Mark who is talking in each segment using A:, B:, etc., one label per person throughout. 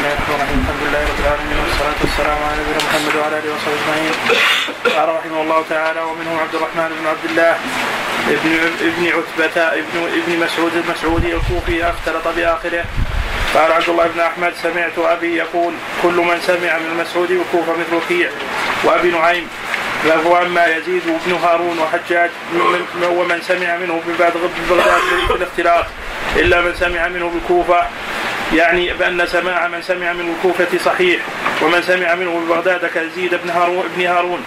A: الحمد لله رب العالمين والصلاة والسلام على نبينا محمد وعلى آله وصحبه أجمعين. قال رحمه الله تعالى ومنهم عبد الرحمن بن عبد الله ابن ابن عتبة ابن ابن مسعود المسعودي الكوفي اختلط بآخره. قال عبد الله بن أحمد سمعت أبي يقول كل من سمع من المسعود بالكوفة مثل وكيع وأبي نعيم واما يزيد بن هارون وحجاج ومن سمع منه ببغداد بالاختلاط الا من سمع منه بالكوفه يعني بأن سماع من سمع من الكوفة صحيح ومن سمع منه ببغداد كيزيد بن هارون بن هارون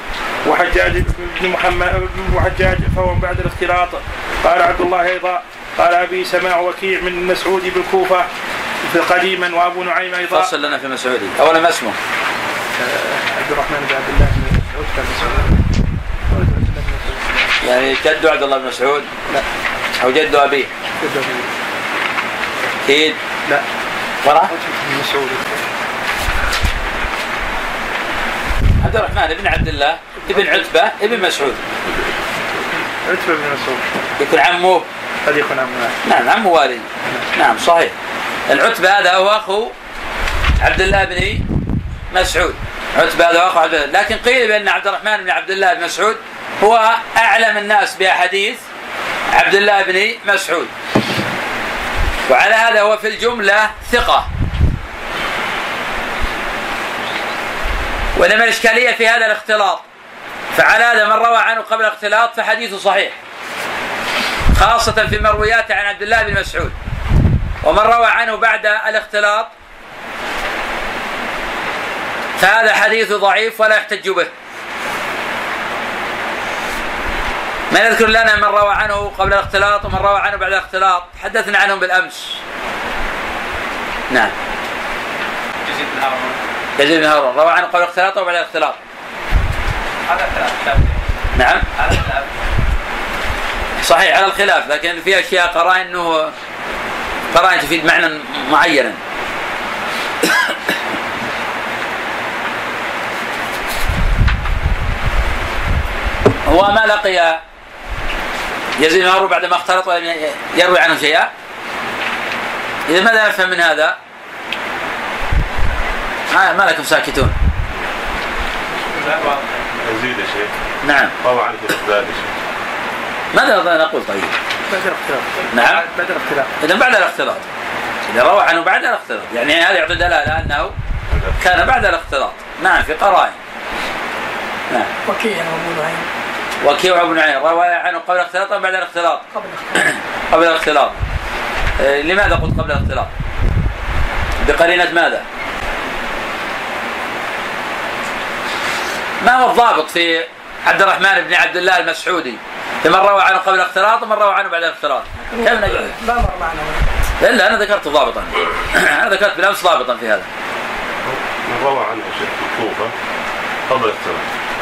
A: وحجاج بن محمد وحجاج فهو بعد الاختلاط قال عبد الله أيضا قال أبي سماع وكيع من مسعود بالكوفة قديما وأبو نعيم أيضا
B: فصل لنا في مسعودي أولا ما اسمه؟
A: عبد الرحمن بن عبد الله بن مسعود
B: يعني جد عبد الله بن مسعود؟
A: لا
B: أو جد أبيه؟
A: جد أبيه
B: أكيد؟
A: لا مسعود
B: عبد الرحمن بن عبد الله ابن عتبة ابن مسعود.
A: عتبة بن مسعود.
B: يكون عمه؟
A: قد يكون عمه.
B: نعم عمه والد نعم صحيح. العتبة هذا هو أخو عبد الله بن مسعود. عتبة هذا هو أخو عبد الله. لكن قيل بأن عبد الرحمن بن عبد الله بن مسعود هو أعلم الناس بأحاديث عبد الله بن مسعود. وعلى هذا هو في الجملة ثقة. وإنما الإشكالية في هذا الاختلاط. فعلى هذا من روى عنه قبل الاختلاط فحديثه صحيح. خاصة في مروياته عن عبد الله بن مسعود. ومن روى عنه بعد الاختلاط فهذا حديث ضعيف ولا يحتج به. ما يذكر لنا من روى عنه قبل الاختلاط ومن روى عنه بعد الاختلاط. حدثنا عنهم بالأمس. نعم.
C: يزيد بن هارون.
B: يزيد بن هارون. روى عنه قبل الاختلاط وبعد الاختلاط.
C: هذا خلاف
B: نعم.
C: خلاف
B: صحيح على الخلاف لكن في أشياء قرائن إنه قرائن تفيد معنى معينا. هو ما لقي يزيد بن هارون بعد ما اختلط ولم يروي عنه شيئا؟ إذا ماذا نفهم من هذا؟ ما ما لكم ساكتون.
C: لا واضح
D: يزيد يا شيخ.
B: نعم.
D: روى عنه
B: ماذا نقول طيب؟
A: بعد الاختلاط
B: نعم.
A: بعد الاختلاط
B: إذا بعد الاختلاط. إذا روى عنه بعد الاختلاط. يعني هذا يعطي دلالة أنه كان بعد الاختلاط. نعم في قرائن. نعم.
A: وكيع وابو نعيم
B: وكيع بن عين روى عنه قبل الاختلاط أم بعد الاختلاط؟
A: قبل الاختلاط
B: قبل الاختلاط آه، لماذا قلت قبل الاختلاط؟ بقرينة ماذا؟ ما هو الضابط في عبد الرحمن بن عبد الله المسعودي لمن روى عنه قبل الاختلاط ومن روى عنه بعد الاختلاط نجد؟
A: ما مر معنا
B: إلا أنا ذكرت ضابطا أنا ذكرت بالأمس ضابطا في هذا
D: من روى عنه شيخ في الكوفة قبل الاختلاط من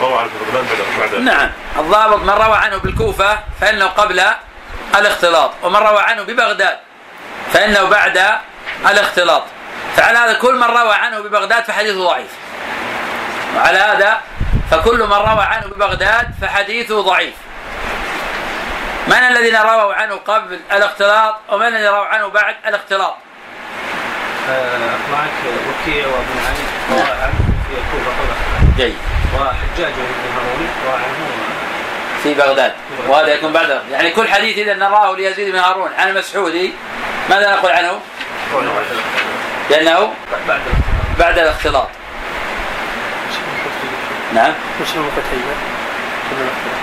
D: روى عنه في بغداد بعد.
B: نعم. الضابط من روى عنه بالكوفة فإنه قبل الاختلاط ومن روى عنه ببغداد فإنه بعد الاختلاط. فعلى هذا كل من روى عنه ببغداد فحديثه ضعيف. وعلى هذا فكل من روى عنه ببغداد فحديثه ضعيف. من الذين رووا عنه قبل الاختلاط ومن الذين رووا عنه بعد الاختلاط؟
C: معك وكيع وابن علي روى عنه في الكوفة قبل الاختلاط.
B: جيد.
C: وحجاج بن عنه
B: في بغداد. وهذا يكون بعد يعني كل حديث إذا نراه ليزيد بن هارون عن المسعودي ماذا نقول عنه؟ لأنه
C: بعد الاختلاط.
B: بعد الاختلاط. نعم.
A: مسلم قبل الاختلاط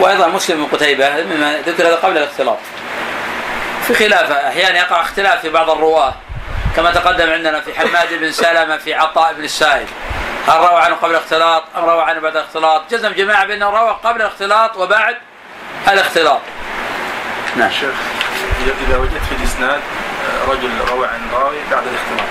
B: وأيضا مسلم بن قتيبة مما ذكر هذا قبل الاختلاط. في خلاف أحيانا يقع اختلاف في بعض الرواة كما تقدم عندنا في حماد بن سلمة في عطاء بن السائب. هل روى عنه قبل الاختلاط؟ أم روى عنه بعد الاختلاط؟ جزم جماعة بانه روى قبل الاختلاط وبعد الاختلاط. نعم.
E: شيخ إذا وجدت في الإسناد آه، رجل روى عن راوي بعد الاختلاط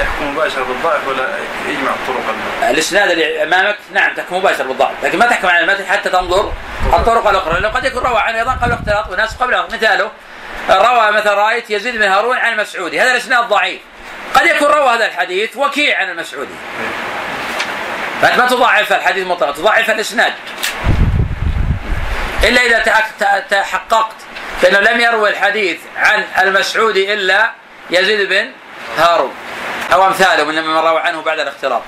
E: يحكم مباشرة بالضعف ولا يجمع الطرق ال-
B: الإسناد اللي أمامك نعم تحكم مباشر بالضعف لكن ما تحكم على المتن حتى تنظر الطرق الأخرى لأنه قد يكون روى عنه أيضا قبل الاختلاط وناس قبله. مثاله روى مثلا رأيت يزيد بن هارون عن المسعودي هذا الإسناد ضعيف. قد يكون روى هذا الحديث وكيع عن المسعودي. فانت ما تضعف الحديث مطلقا. تضعف إذا تأك- ت- تحققت بأنه لم يروي الحديث عن المسعودي إلا يزيد بن هارون أو أمثاله من من روى عنه بعد الاختلاط.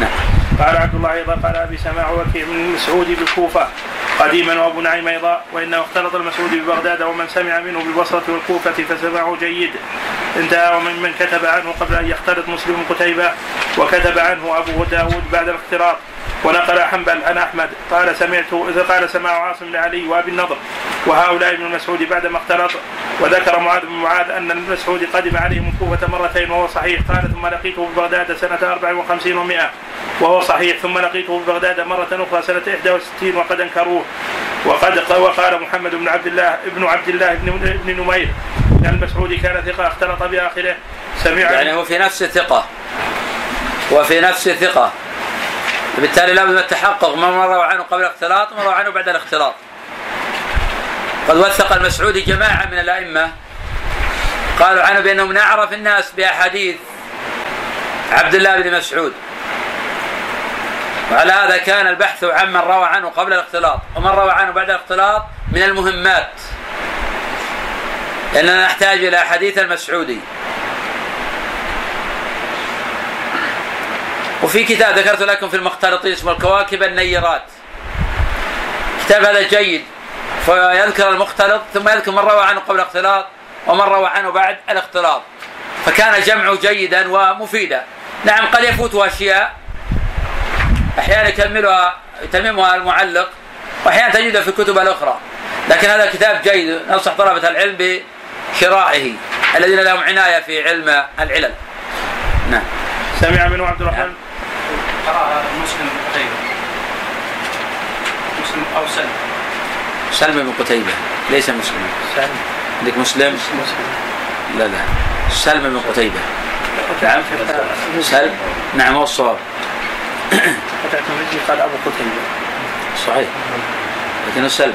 B: نعم.
A: قال عبد الله أيضا قال أبي سماع وكيع من المسعود بالكوفة. قديما وأبو نعيم أيضا وإنه اختلط المسعود ببغداد ومن سمع منه بالبصره والكوفة فسمعه جيد. انتهى ومن من كتب عنه قبل أن يختلط مسلم قتيبة وكتب عنه أبو داود بعد الاختلاط. ونقل حنبل عن أحمد. قال سمعت قال سمع عاصم لعلي وأبي النضر وهؤلاء ابن المسعود بعدما اختلط وذكر معاذ بن معاذ أن المسعود قدم عليهم الكوفه مرتين وهو صحيح. قال ثم لقيته ببغداد سنة 54 و100 وهو صحيح. ثم لقيته ببغداد مرة أخرى سنة 61 وقد أنكروه. وقد وقال محمد بن عبد الله ابن عبد الله بن بن نمير أن المسعود كان ثقة. اختلط بآخره. سمع
B: يعني هو في نفس الثقة. وفي نفس الثقة. بالتالي لابد من التحقق من روى عنه قبل الاختلاط ومن روى عنه بعد الاختلاط. قد وثق المسعودي جماعة من الأئمة قالوا عنه بأنه من أعرف الناس بأحاديث عبد الله بن مسعود. وعلى هذا كان البحث عن من روى عنه قبل الاختلاط ومن روى عنه بعد الاختلاط من المهمات. لأننا نحتاج إلى حديث المسعودي. وفي كتاب ذكرت لكم في المختلطين اسمه الكواكب النيرات. كتاب هذا جيد. فيذكر المختلط ثم يذكر من روى عنه قبل الاختلاط ومن روى عنه بعد الاختلاط. فكان جمعه جيدا ومفيدا. نعم قد يفوت أشياء. أحيانا يكملها يتممها المعلق وأحيانا تجدها في الكتب الأخرى. لكن هذا كتاب جيد. ننصح طلبة العلم بشرائه الذين لهم عناية في علم العلل. نعم.
A: سمع منه عبد الرحمن.
C: قراها مسلم قتيبة. مسلم أو سلم
B: سلم بن قتيبة. ليس مسلم.
A: سلم
B: عندك مسلم؟
A: مسلم.
B: لا لا. سلم بن قتيبة.
A: نعم
B: سلم؟ نعم هو الصواب.
A: فتحت قال أبو قتيبة.
B: صحيح. لكنه سلم.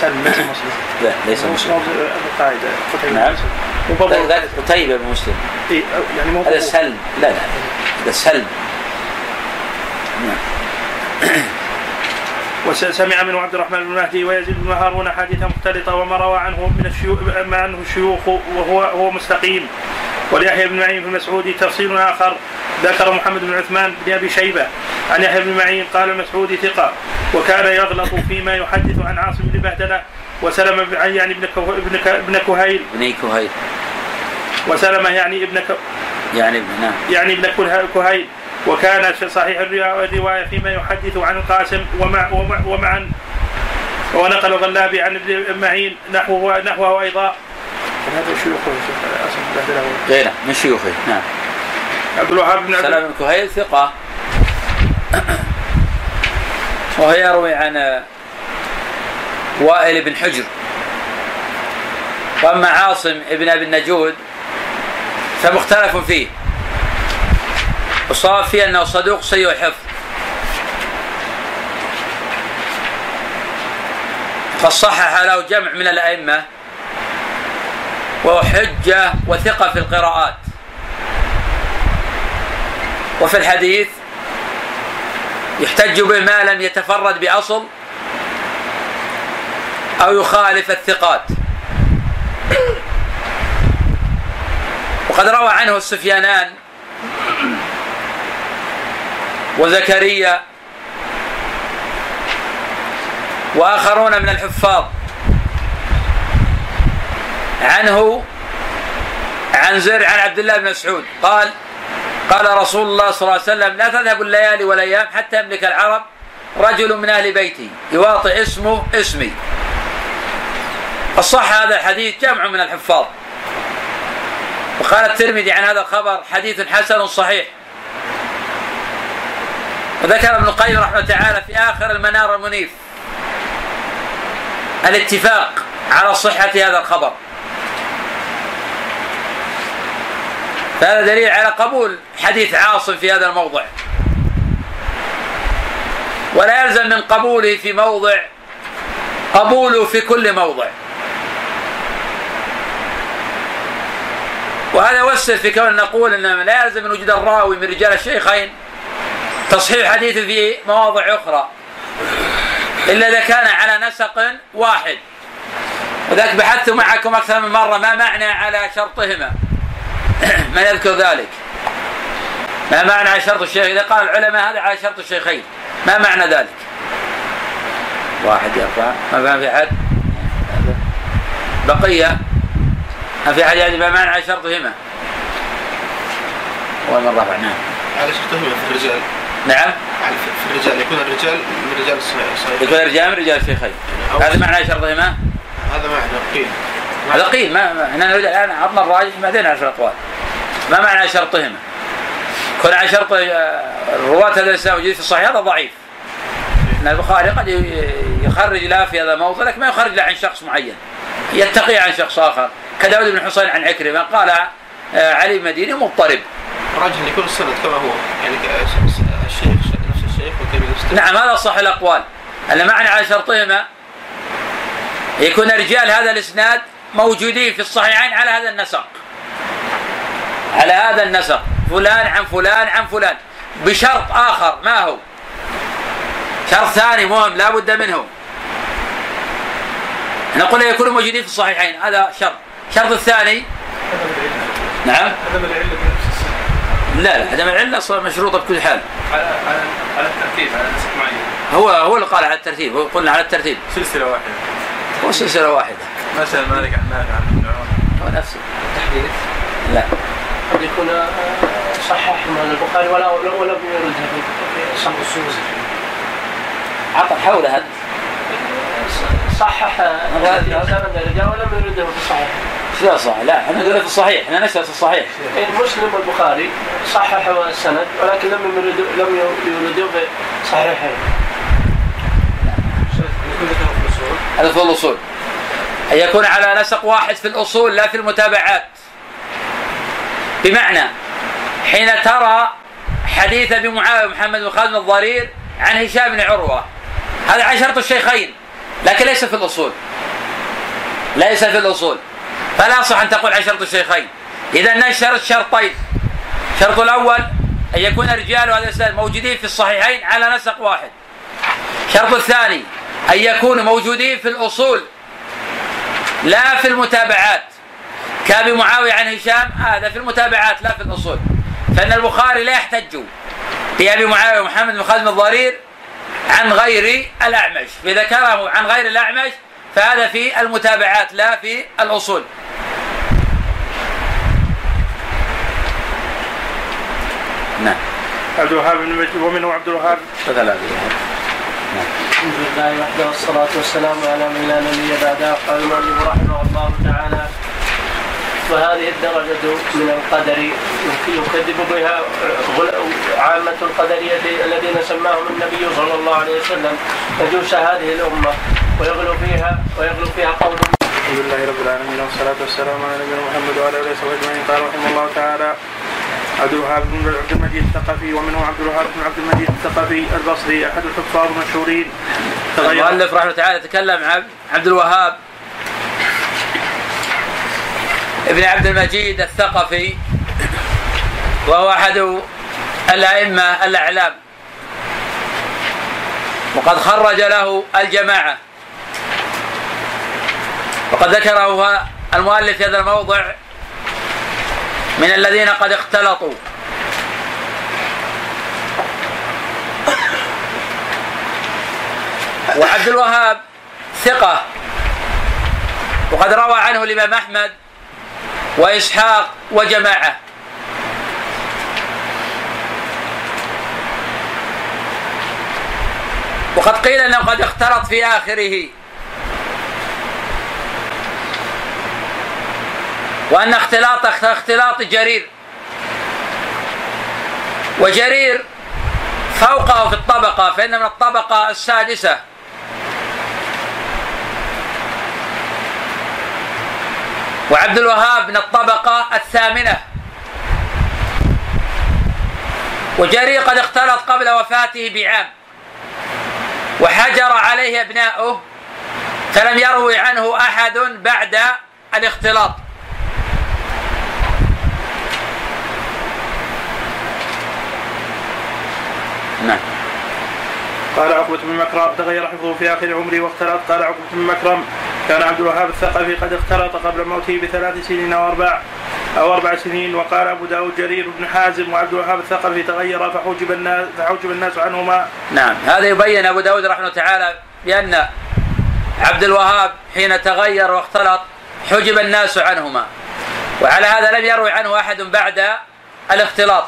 A: سلم ليس مسلم.
B: لا ليس مسلم.
A: القاعدة قتيبة.
B: نعم. ذلك قتيبة بن مسلم.
A: إيه، يعني
B: هذا. سلم. لا لا. هذا سلم.
A: وسمع منه عبد الرحمن بن مهدي ويزيد بن هارون حديثا مختلطة وما روى عنه من الشيوخ ما عنه الشيوخ وهو هو مستقيم. وليحيى بن معين في المسعودي تفصيل آخر. ذكر محمد بن عثمان بن أبي شيبة. عن يحيى بن معين قال المسعودي ثقة. وكان يغلط فيما يحدث عن عاصم بن بهدلة وسلم يعني ابن ابن ابن كهيل.
B: بني كهيل.
A: وسلمة يعني ابن ك-
B: يعني نعم.
A: يعني ابن كهيل. وكان في صحيح الروا- الرواية فيما يحدث عن القاسم ومع ومع ومعا ونقل الغلابي عن ابن معين نحوه نحوه أيضا. هذا شيوخه
B: غيره من شيوخه. نعم.
A: عبد الوهاب بن عبد
B: سلام بن كهيل ثقة. وهو يروي عن وائل بن حجر. وأما عاصم ابن أبي النجود فمختلف فيه. والصواب فيه أنه صدوق سيء الحفظ فصحح له جمع من الأئمة وهو حجه وثقة في القراءات. وفي الحديث يحتج به ما لم يتفرد بأصل أو يخالف الثقات. وقد روى عنه السفيانان وزكريا وآخرون من الحفاظ عنه عن زر عن عبد الله بن مسعود. قال قال رسول الله صلى الله عليه وسلم لا تذهب الليالي والأيام حتى يملك العرب رجل من أهل بيتي يواطئ اسمه اسمي. الصح هذا الحديث جمع من الحفاظ. وقال الترمذي عن هذا الخبر حديث حسن صحيح. وذكر ابن القيم رحمه الله تعالى في آخر المنار المنيف الاتفاق على صحة هذا الخبر. فهذا دليل على قبول حديث عاصم في هذا الموضع. ولا يلزم من قبوله في موضع قبوله في كل موضع. وهذا يوسر في كون نقول ان لا يلزم من وجود الراوي من رجال الشيخين تصحيح حديث في مواضع أخرى. إلا إذا كان على نسق واحد. وذاك بحثت معكم أكثر من مرة ما معنى على شرطهما. من يذكر ذلك. ما معنى على شرط الشيخ؟ إذا قال العلماء هذا على شرط الشيخين. ما معنى ذلك؟ واحد يرفع. ما فهم في أحد؟ بقية. ما في أحد يعني ما معنى على شرطهما؟ أول مرة رفع نعم.
E: على شرطهما في الرجال.
B: نعم
E: على في الرجال يكون الرجال من رجال الصحيح
B: يكون رجال من رجال الشيخين هذا معنى شرطهما
E: هذا معنى قيل
B: هذا قيل ما ما- إحنا نريد الآن عطنا الراجح بعدين نعرف الاقوال ما معنى شرطهما؟ كون على شرط آه، رواة هذا الإسلام موجودين في الصحيح هذا ضعيف. إن البخاري قد يخرج له في هذا الموضع لكن ما يخرج له عن شخص معين. يتقي عن شخص آخر كداود بن حسين عن عكرمة قال آه، علي مديني مضطرب.
E: راجح ان يكون السند كما هو يعني
B: نعم هذا صح الأقوال. أن معنى على شرطهما يكون رجال هذا الإسناد موجودين في الصحيحين على هذا النسق. على هذا النسق فلان عن فلان عن فلان بشرط آخر ما هو؟ شرط ثاني مهم لا بد منه. نقول يكونوا موجودين في الصحيحين هذا شرط. الشرط الثاني نعم
E: عدم السند
B: لا لا عدم العلة أصلاً مشروطة بكل حال.
E: على على على الترتيب على نسق معين
B: هو هو اللي قال على الترتيب هو قلنا على الترتيب.
E: سلسلة واحدة.
B: هو سلسلة واحدة.
E: مثلا مالك عن نافع عن ابن عمر
B: هو نفسه.
C: تحديث؟
B: لا.
C: قد يكون آه، صحح من البخاري ولا ولم يردها في صحيح السوسي
B: عطى حولها
C: صحح سند الرجال ولم يرده في الصحيح.
B: لا صح لا إحنا نقول في الصحيح. إحنا نشهد في الصحيح.
C: إيه، مسلم والبخاري صححوا السند ولكن لم يردوا لم يردوا في صحيحين.
B: هذا في الأصول. ان يكون على نسق واحد في الأصول لا في المتابعات. بمعنى حين ترى حديث أبي معاوية محمد بن خالد الضرير عن هشام بن عروة. هذا عن شرط الشيخين. لكن ليس في الأصول. ليس في الأصول. فلا صح أن تقول عن شرط الشيخين اذا نشرت شرطين. الشرط الأول أن يكون رجال هذا الاسناد موجودين في الصحيحين على نسق واحد. الشرط الثاني أن يكونوا موجودين في الأصول لا في المتابعات. كابي معاوية عن هشام هذا في المتابعات لا في الأصول. فإن البخاري لا يحتج بأبي معاوية ومحمد بن خالد الضرير عن غير الأعمش. فإذا ذكره عن غير الأعمش فهذا في المتابعات لا في الأصول. نعم.
A: عبد الوهاب بن مجد ومنه عبد الوهاب.
B: ثلاثة
C: الحمد لله وحده والصلاة والسلام على من لا نبي بعده قال المؤلف رحمه الله تعالى. وهذه الدرجة من القدر يكذب بها عامة القدرية الذين سماهم النبي صلى الله عليه وسلم. مجوس هذه الأمة ويغلو فيها ويغلو فيها قول.
A: الحمد لله رب العالمين والصلاة والسلام على نبينا محمد وعلى آله وصحبه أجمعين. قال رحمه الله تعالى عبد الوهاب بن عبد المجيد الثقفي ومنه عبد الوهاب بن عبد المجيد الثقفي البصري أحد الحفاظ المشهورين.
B: المؤلف رحمه الله تعالى تكلم عن عبد الوهاب ابن عبد المجيد الثقفي وهو أحد الأئمة الأعلام. وقد خرج له الجماعة. وقد ذكره المؤلف في هذا الموضع من الذين قد اختلطوا. وعبد الوهاب ثقة. وقد روى عنه الإمام أحمد وإسحاق وجماعة. وقد قيل أنه قد اختلط في آخره. وأن اختلاط اختلاط جرير. وجرير فوقه في الطبقة فإن من الطبقة السادسة. وعبد الوهاب من الطبقة الثامنة. وجرير قد اختلط قبل وفاته بعام. وحجر عليه أبناؤه فلم يروي عنه أحد بعد الاختلاط. نعم.
A: قال عقبة بن مكرم تغير حفظه في آخر عمره واختلط. قال عقبة بن مكرم كان عبد الوهاب الثقفي قد اختلط قبل موته بثلاث سنين وأرباع أو أربع سنين وقال أبو داود جرير بن حازم وعبد الوهاب الثقفي تغير فحجب الناس فحجب الناس عنهما.
B: نعم. هذا يبين أبو داود رحمه الله تعالى بأن عبد الوهاب حين تغير واختلط حجب الناس عنهما. وعلى هذا لم يروي عنه أحد بعد الاختلاط.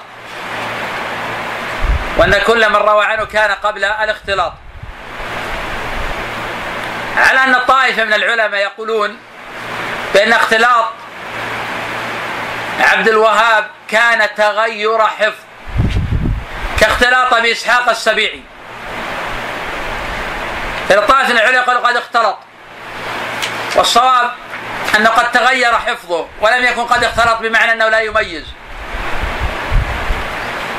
B: وأن كل من روى عنه كان قبل الاختلاط. على أن الطائفة من العلماء يقولون بأن اختلاط عبد الوهاب كان تغير حفظ كاختلاط بإسحاق السبيعي. فالطائفة من العلماء يقول قد اختلط والصواب أنه قد تغير حفظه ولم يكن قد اختلط بمعنى أنه لا يميز.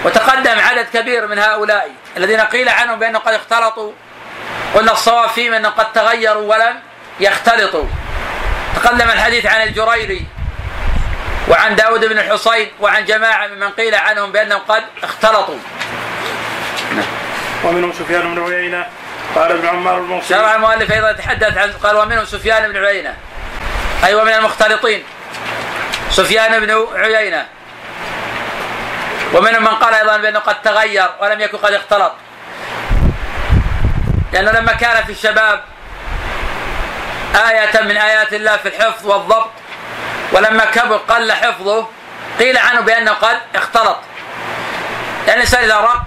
B: وتقدم عدد كبير من هؤلاء الذين قيل عنهم بأنهم قد اختلطوا قلنا الصواب فيهم أنهم قد تغيروا ولم يختلطوا. تقدم الحديث عن الجريري وعن داود بن الحصين وعن جماعة ممن قيل عنهم بأنهم قد اختلطوا.
A: ومنهم سفيان بن عيينة قال ابن عمار الموصلي
B: شرع المؤلف أيضا يتحدث عن قال ومنهم سفيان بن عيينة. أي أيوة ومن المختلطين. سفيان بن عيينة. ومنهم من قال أيضا بأنه قد تغير ولم يكن قد اختلط. لأنه لما كان في الشباب آية من آيات الله في الحفظ والضبط ولما كبر قل حفظه قيل عنه بأنه قد اختلط. لأن الإنسان إذا رق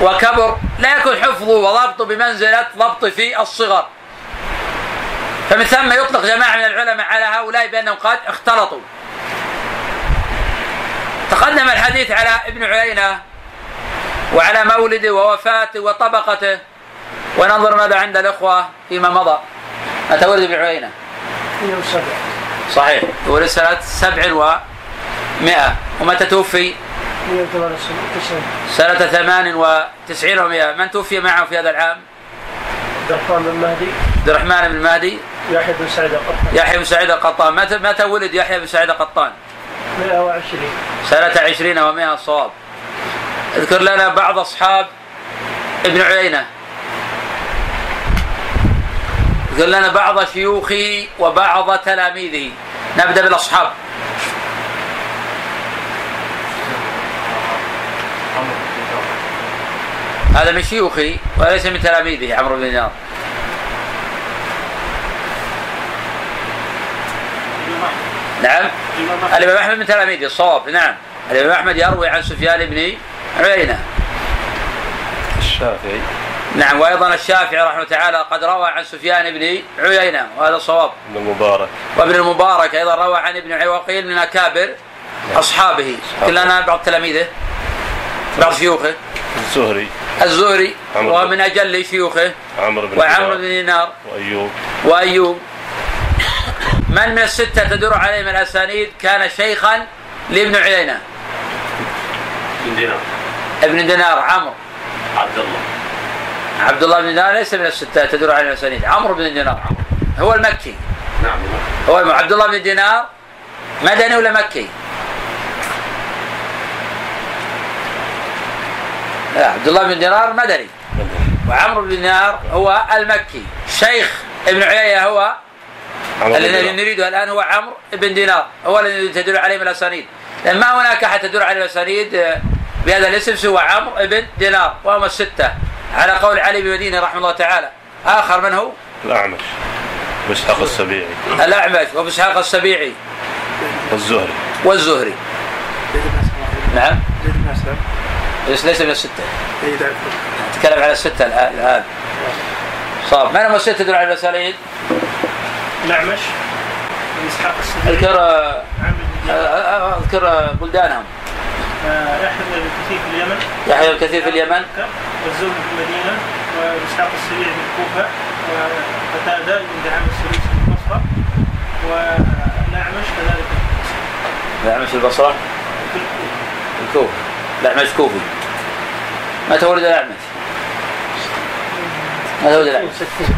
B: وكبر لا يكون حفظه وضبطه بمنزلة ضبط في الصغر. فمن ثم يطلق جماعة من العلماء على هؤلاء بأنهم قد اختلطوا. تقدم الحديث على ابن عيينة وعلى مولده ووفاته وطبقته. وننظر ماذا عند الإخوة فيما مضى. متى ولد ابن عيينة.
C: 107
B: صحيح. ولد سنة سبع ومائة ومتى توفي؟
C: 198
B: سنة ثمان وتسعين ومائة من توفي معه في هذا العام؟
C: عبد الرحمن بن مهدي.
B: عبد الرحمن بن المهدي
C: يحيى بن سعيد القطان.
B: يحيى بن سعيد القطان. متى متى ولد يحيى بن سعيد القطان؟
C: 120
B: سنة عشرين ومائة الصواب اذكر لنا بعض أصحاب ابن عيينة اذكر لنا بعض شيوخه وبعض تلاميذه نبدأ بالأصحاب. هذا من شيوخه وليس من تلاميذه عمرو بن دينار. نعم. الإمام أحمد من تلاميذه الصواب نعم. الإمام أحمد يروي عن سفيان بن عيينة.
D: الشافعي.
B: نعم وأيضا الشافعي رحمه تعالى قد روى عن سفيان بن عيينة وهذا صواب.
D: بن المبارك.
B: وابن المبارك أيضا روى عن ابن عيينة وقيل من أكابر أصحابه. كلنا بعض تلاميذه بعض شيوخه.
D: الزهري.
B: الزهري ومن أجل شيوخه.
D: عمرو بن
B: وعمرو بن
D: دينار. وأيوب.
B: وأيوب. من من الستة تدور عليهم الأسانيد كان شيخا لابن عيينة.
D: بن دينار.
B: ابن دينار عمرو.
D: عبد الله.
B: عبد الله بن دينار ليس من الستة تدور على الأسانيد عمرو بن دينار. هو المكي.
D: نعم.
B: هو عبد الله بن دينار مدني ولا مكي؟ لا عبد الله بن دينار مدني. وعمرو بن دينار هو المكي. شيخ ابن عيينة هو الذي. نريده الآن هو عمرو بن دينار. هو الذي تدل عليه الأسانيد. لأن ما هناك أحد تدل عليه الأسانيد آه، بهذا الاسم سوى عمرو بن دينار وهم الستة. على قول علي بن مدينه رحمه الله تعالى اخر من هو؟
D: الأعمش وإسحاق السبيعي
B: الاعمش وابو اسحاق السبيعي
D: والزهري
B: والزهري
A: زيد بن أسلم
B: نعم
A: زيد بن أسلم
B: ليس ليس من السته
A: زيد
B: نتكلم على السته الان الآن. صاب من هم السته تدل على الاسانيد؟
A: الأعمش بن إسحاق السبيعي
B: اذكر آه، آه، آه، اذكر آه، بلدانهم
A: آه، يحيى بن أبي كثير في اليمن.
B: يحيى الكثير في اليمن.
A: والزوج في المدينة. وإسحاق السبيعي في الكوفة. وقتادة بن دعامة السدوسي في البصرة. والأعمش كذلك
B: الأعمش في البصرة؟
A: في الكوفة.
B: الكوفي الأعمش كوفي. متى ولد الأعمش؟ متى ولد الأعمش؟
C: 60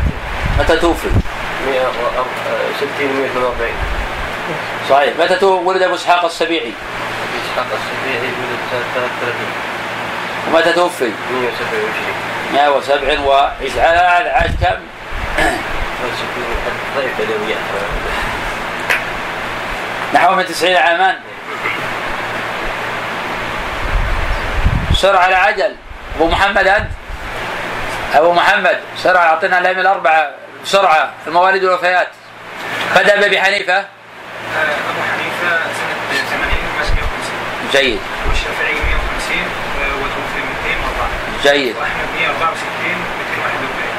B: متى توفي؟
C: 160 148
B: صحيح. متى تو- ولد أبو إسحاق السبيعي؟
C: السبيعي 33
B: ومتى توفي؟
C: 127
B: 127 على عاش كم؟ نحو من تسعين عاما. سر على عجل. أبو محمد أنت؟ أبو محمد سرعة أعطينا الأئمة الأربعة. بسرعة المواليد والوفيات. بدأ بأبي حنيفة.
F: أبو حنيفة سنة 80 مات 150
B: جيد.
F: والشافعي 150 وتوفي 204
B: جيد.
F: وأحمد 164 241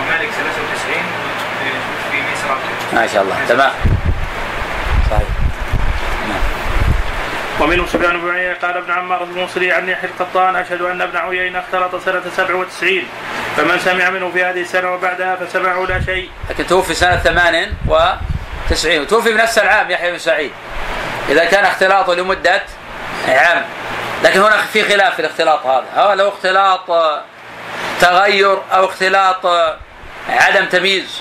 F: ومالك 93 وتوفي 137
B: ما شاء الله. تمام. صحيح.
A: ومنهم سفيان بن عيينة قال ابن عمار الموصلي عن يحيى القطان أشهد أن ابن عيينة اختلط سنة 97 فمن سمع منه في هذه السنة وبعدها فسمعه لا شيء.
B: لكن توفي سنة ثمان وتسعين. وتوفي بنفس العام يحيى بن سعيد. إذا كان اختلاطه لمدة عام لكن هنا في خلاف في الاختلاط هذا. هو لو اختلاط آه، تغير أو اختلاط آه، عدم تمييز.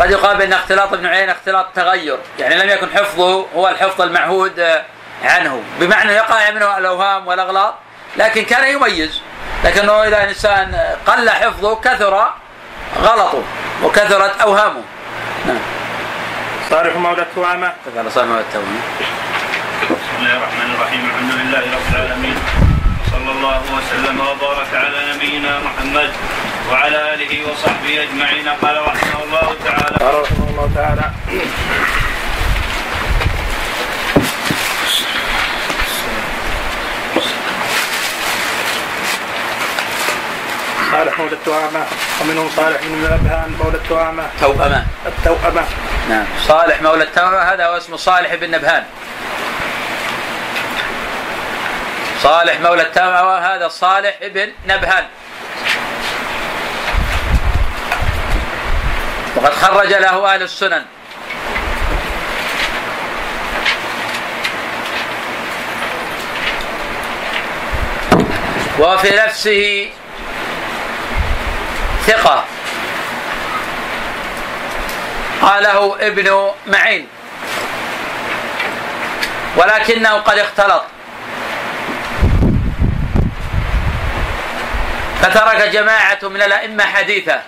B: قد يقال بأن اختلاط ابن عيينة اختلاط تغير. يعني لم يكن حفظه هو الحفظ المعهود آه، عنه. بمعنى يقع منه الأوهام والأغلاط لكن كان يميز. لكنه إذا إنسان قل حفظه كثر غلطه وكثرت أوهامه. نعم.
A: صالح مولى
B: التوامة. صالح التوامة.
G: بسم الله الرحمن الرحيم الحمد لله رب العالمين صلى الله وسلم وبارك على نبينا محمد وعلى اله وصحبه اجمعين قال رحمه الله تعالى
A: قال رحمه الله تعالى صالح مولى التوامه ومنهم صالح بن نبهان مولى التوامه
B: توأمة
A: التوأمه
B: نعم صالح مولى التوأمة هذا هو اسمه صالح بن نبهان صالح مولى التوأمة هذا صالح بن نبهان وقد خرج له أهل السنن. وفي نفسه ثقة. قاله ابن معين. ولكنه قد اختلط. فترك جماعة من الأئمة حديثه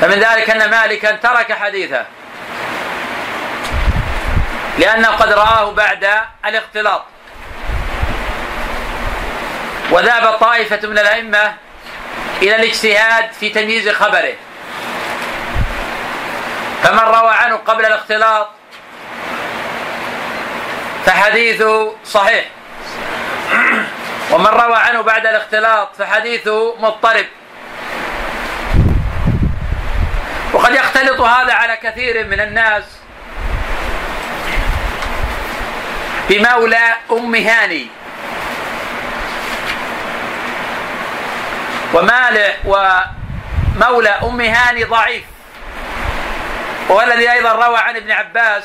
B: فمن ذلك أن مالكا ترك حديثه لأنه قد رآه بعد الاختلاط. وذهب طائفة من الأئمة إلى الاجتهاد في تمييز خبره. فمن روى عنه قبل الاختلاط فحديثه صحيح. ومن روى عنه بعد الاختلاط فحديثه مضطرب. وقد يختلط هذا على كثير من الناس بمولى أم هاني ومالع ومولى أم هاني ضعيف. الذي أيضا روى عن ابن عباس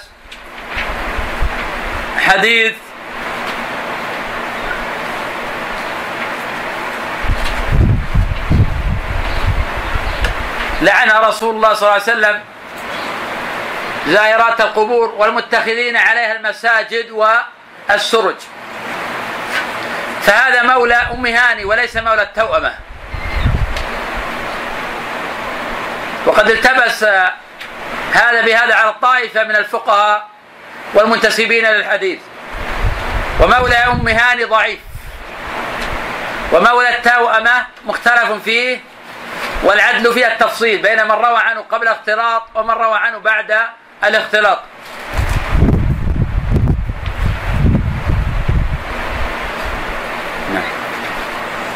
B: حديث لعن رسول الله صلى الله عليه وسلم زائرات القبور والمتخذين عليها المساجد والسرج. فهذا مولى أم هاني وليس مولى التوأمة. وقد التبس هذا بهذا على الطائفة من الفقهاء والمنتسبين للحديث. ومولى أم هاني ضعيف. ومولى التوأمة مختلف فيه والعدل فيها التفصيل بين من روى عنه قبل اختلاط ومن روى عنه بعد الاختلاط.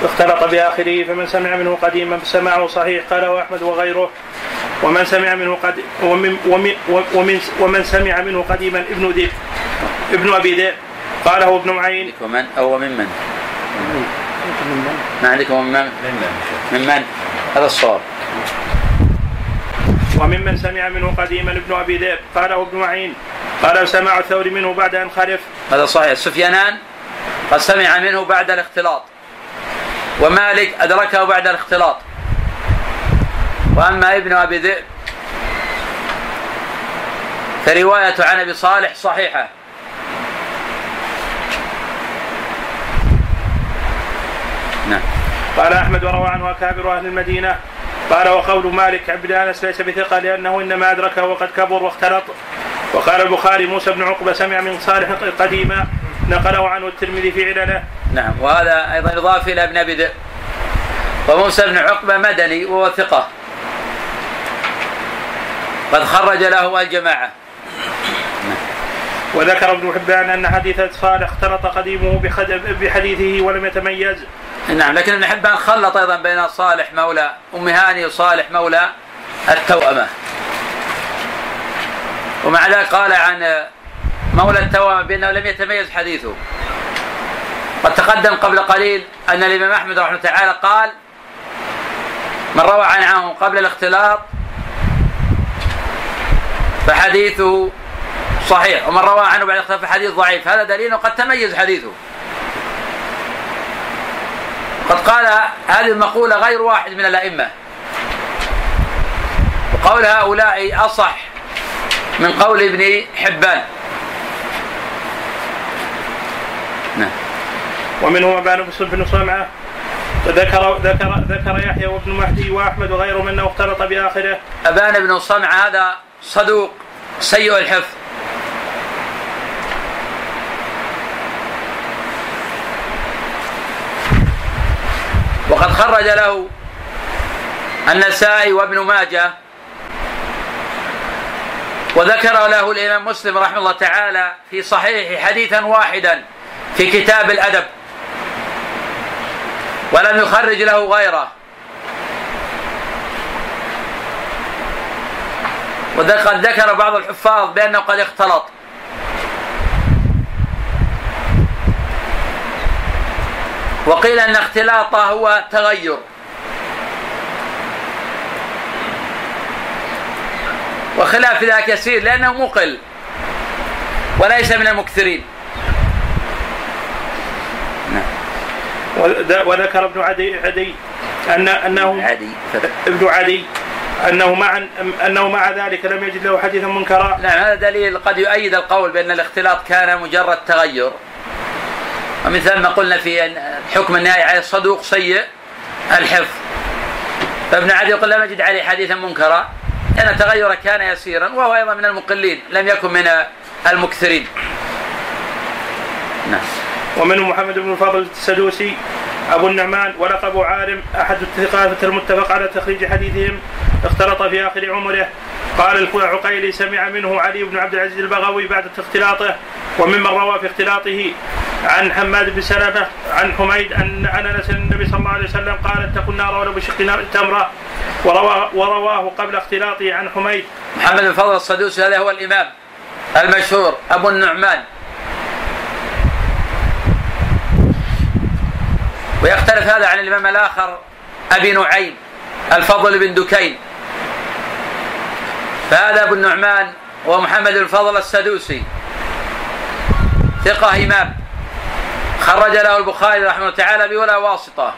A: اختلط بآخره فمن سمع منه قديما فسمعه صحيح قاله أحمد وغيره. ومن سمع منه قد ومن ومن ومن, ومن سمع منه قديما ابن ذئب ابن أبي ذئب. قاله ابن معين
B: ومن أو ممن ما عندكم ممن ممن هذا الصواب.
A: وممن سمع منه قديما ابن أبي ذئب قاله ابن معين قال سماع الثوري منه بعد أن خلف
B: هذا صحيح. سفيانان قد سمع منه بعد الاختلاط. ومالك أدركه بعد الاختلاط. وأما ابن أبي ذئب فرواية عن أبي صالح صحيحة.
A: نعم. قال أحمد وروى عنه أكابر أهل المدينة. قال وقول مالك عبد انس ليس بثقة لأنه إنما أدركه وقد كبر واختلط. وقال البخاري موسى بن عقبة سمع من صالح قديما نقله عنه الترمذي في علله.
B: نعم وهذا أيضا يضاف إلى ابن أبي ذئب وموسى بن عقبة مدني وهو ثقة. قد خرج له الجماعة.
A: وذكر ابن حبان أن حديث صالح اختلط قديمه بحديثه ولم يتميز.
B: نعم لكن ابن حبان خلط أيضا بين صالح مولى أم هاني وصالح مولى التوأمة. ومع ذلك قال عن مولى التوأمة بأنه لم يتميز حديثه. قد تقدم قبل قليل أن الإمام أحمد رحمه الله تعالى قال من روى عنه قبل الاختلاط فحديثه صحيح ومن روى عنه بعد الاختلاط فحديث ضعيف. هذا دليل قد تميز حديثه. قد قال هذه المقولة غير واحد من الأئمة. وقول هؤلاء أصح من قول ابن حبان. نعم.
A: ومنهم أبان بن سمعه وذكر ذكر ذكر يحيى وابن مهدي وأحمد وغيرهم أنه اختلط بآخره.
B: أبان بن صنع هذا صدوق سيء الحفظ. وقد خرج له النسائي وابن ماجه وذكر له الإمام مسلم رحمه الله تعالى في صحيح حديثا واحدا في كتاب الأدب ولم يخرج له غيره. وقد ذكر بعض الحفاظ بأنه قد اختلط. وقيل أن اختلاطه هو تغير. وخلاف ذلك يسير لأنه مقل وليس من المكثرين.
A: وذ- وذكر ابن عدي عدي ان انه
B: عادي
A: ابن عدي أنه مع أنه مع ذلك لم يجد له حديثا منكرا.
B: نعم هذا دليل قد يؤيد القول بأن الاختلاط كان مجرد تغير. ومن ثم قلنا في أن حكم النهائي على الصدوق سيء الحفظ. فابن عدي يقول لم يجد عليه حديثا منكرا. لأن التغير كان يسيرا وهو أيضا من المقلين لم يكن من المكثرين. نعم.
A: ومنهم محمد بن الفضل السدوسي أبو النعمان ولقب عالم أحد الثقات المتفق على تخريج حديثهم اختلط في آخر عمره. قال العقيلي سمع منه علي بن عبد العزيز البغوي بعد اختلاطه وممن روى في اختلاطه عن حماد بن سلمة عن حميد أن عن أنس النبي صلى الله عليه وسلم قال اتقوا النار ولو بشق تمرة. ورواه, ورواه قبل اختلاطه عن حميد.
B: محمد بن فضل الصدوسي هذا هو الإمام المشهور أبو النعمان. ويختلف هذا عن الإمام الآخر أبي نعيم الفضل بن دكين. فهذا أبو النعمان ومحمد بن فضل السدوسي. ثقة إمام. خرج له البخاري رحمه الله تعالى بولا واسطة.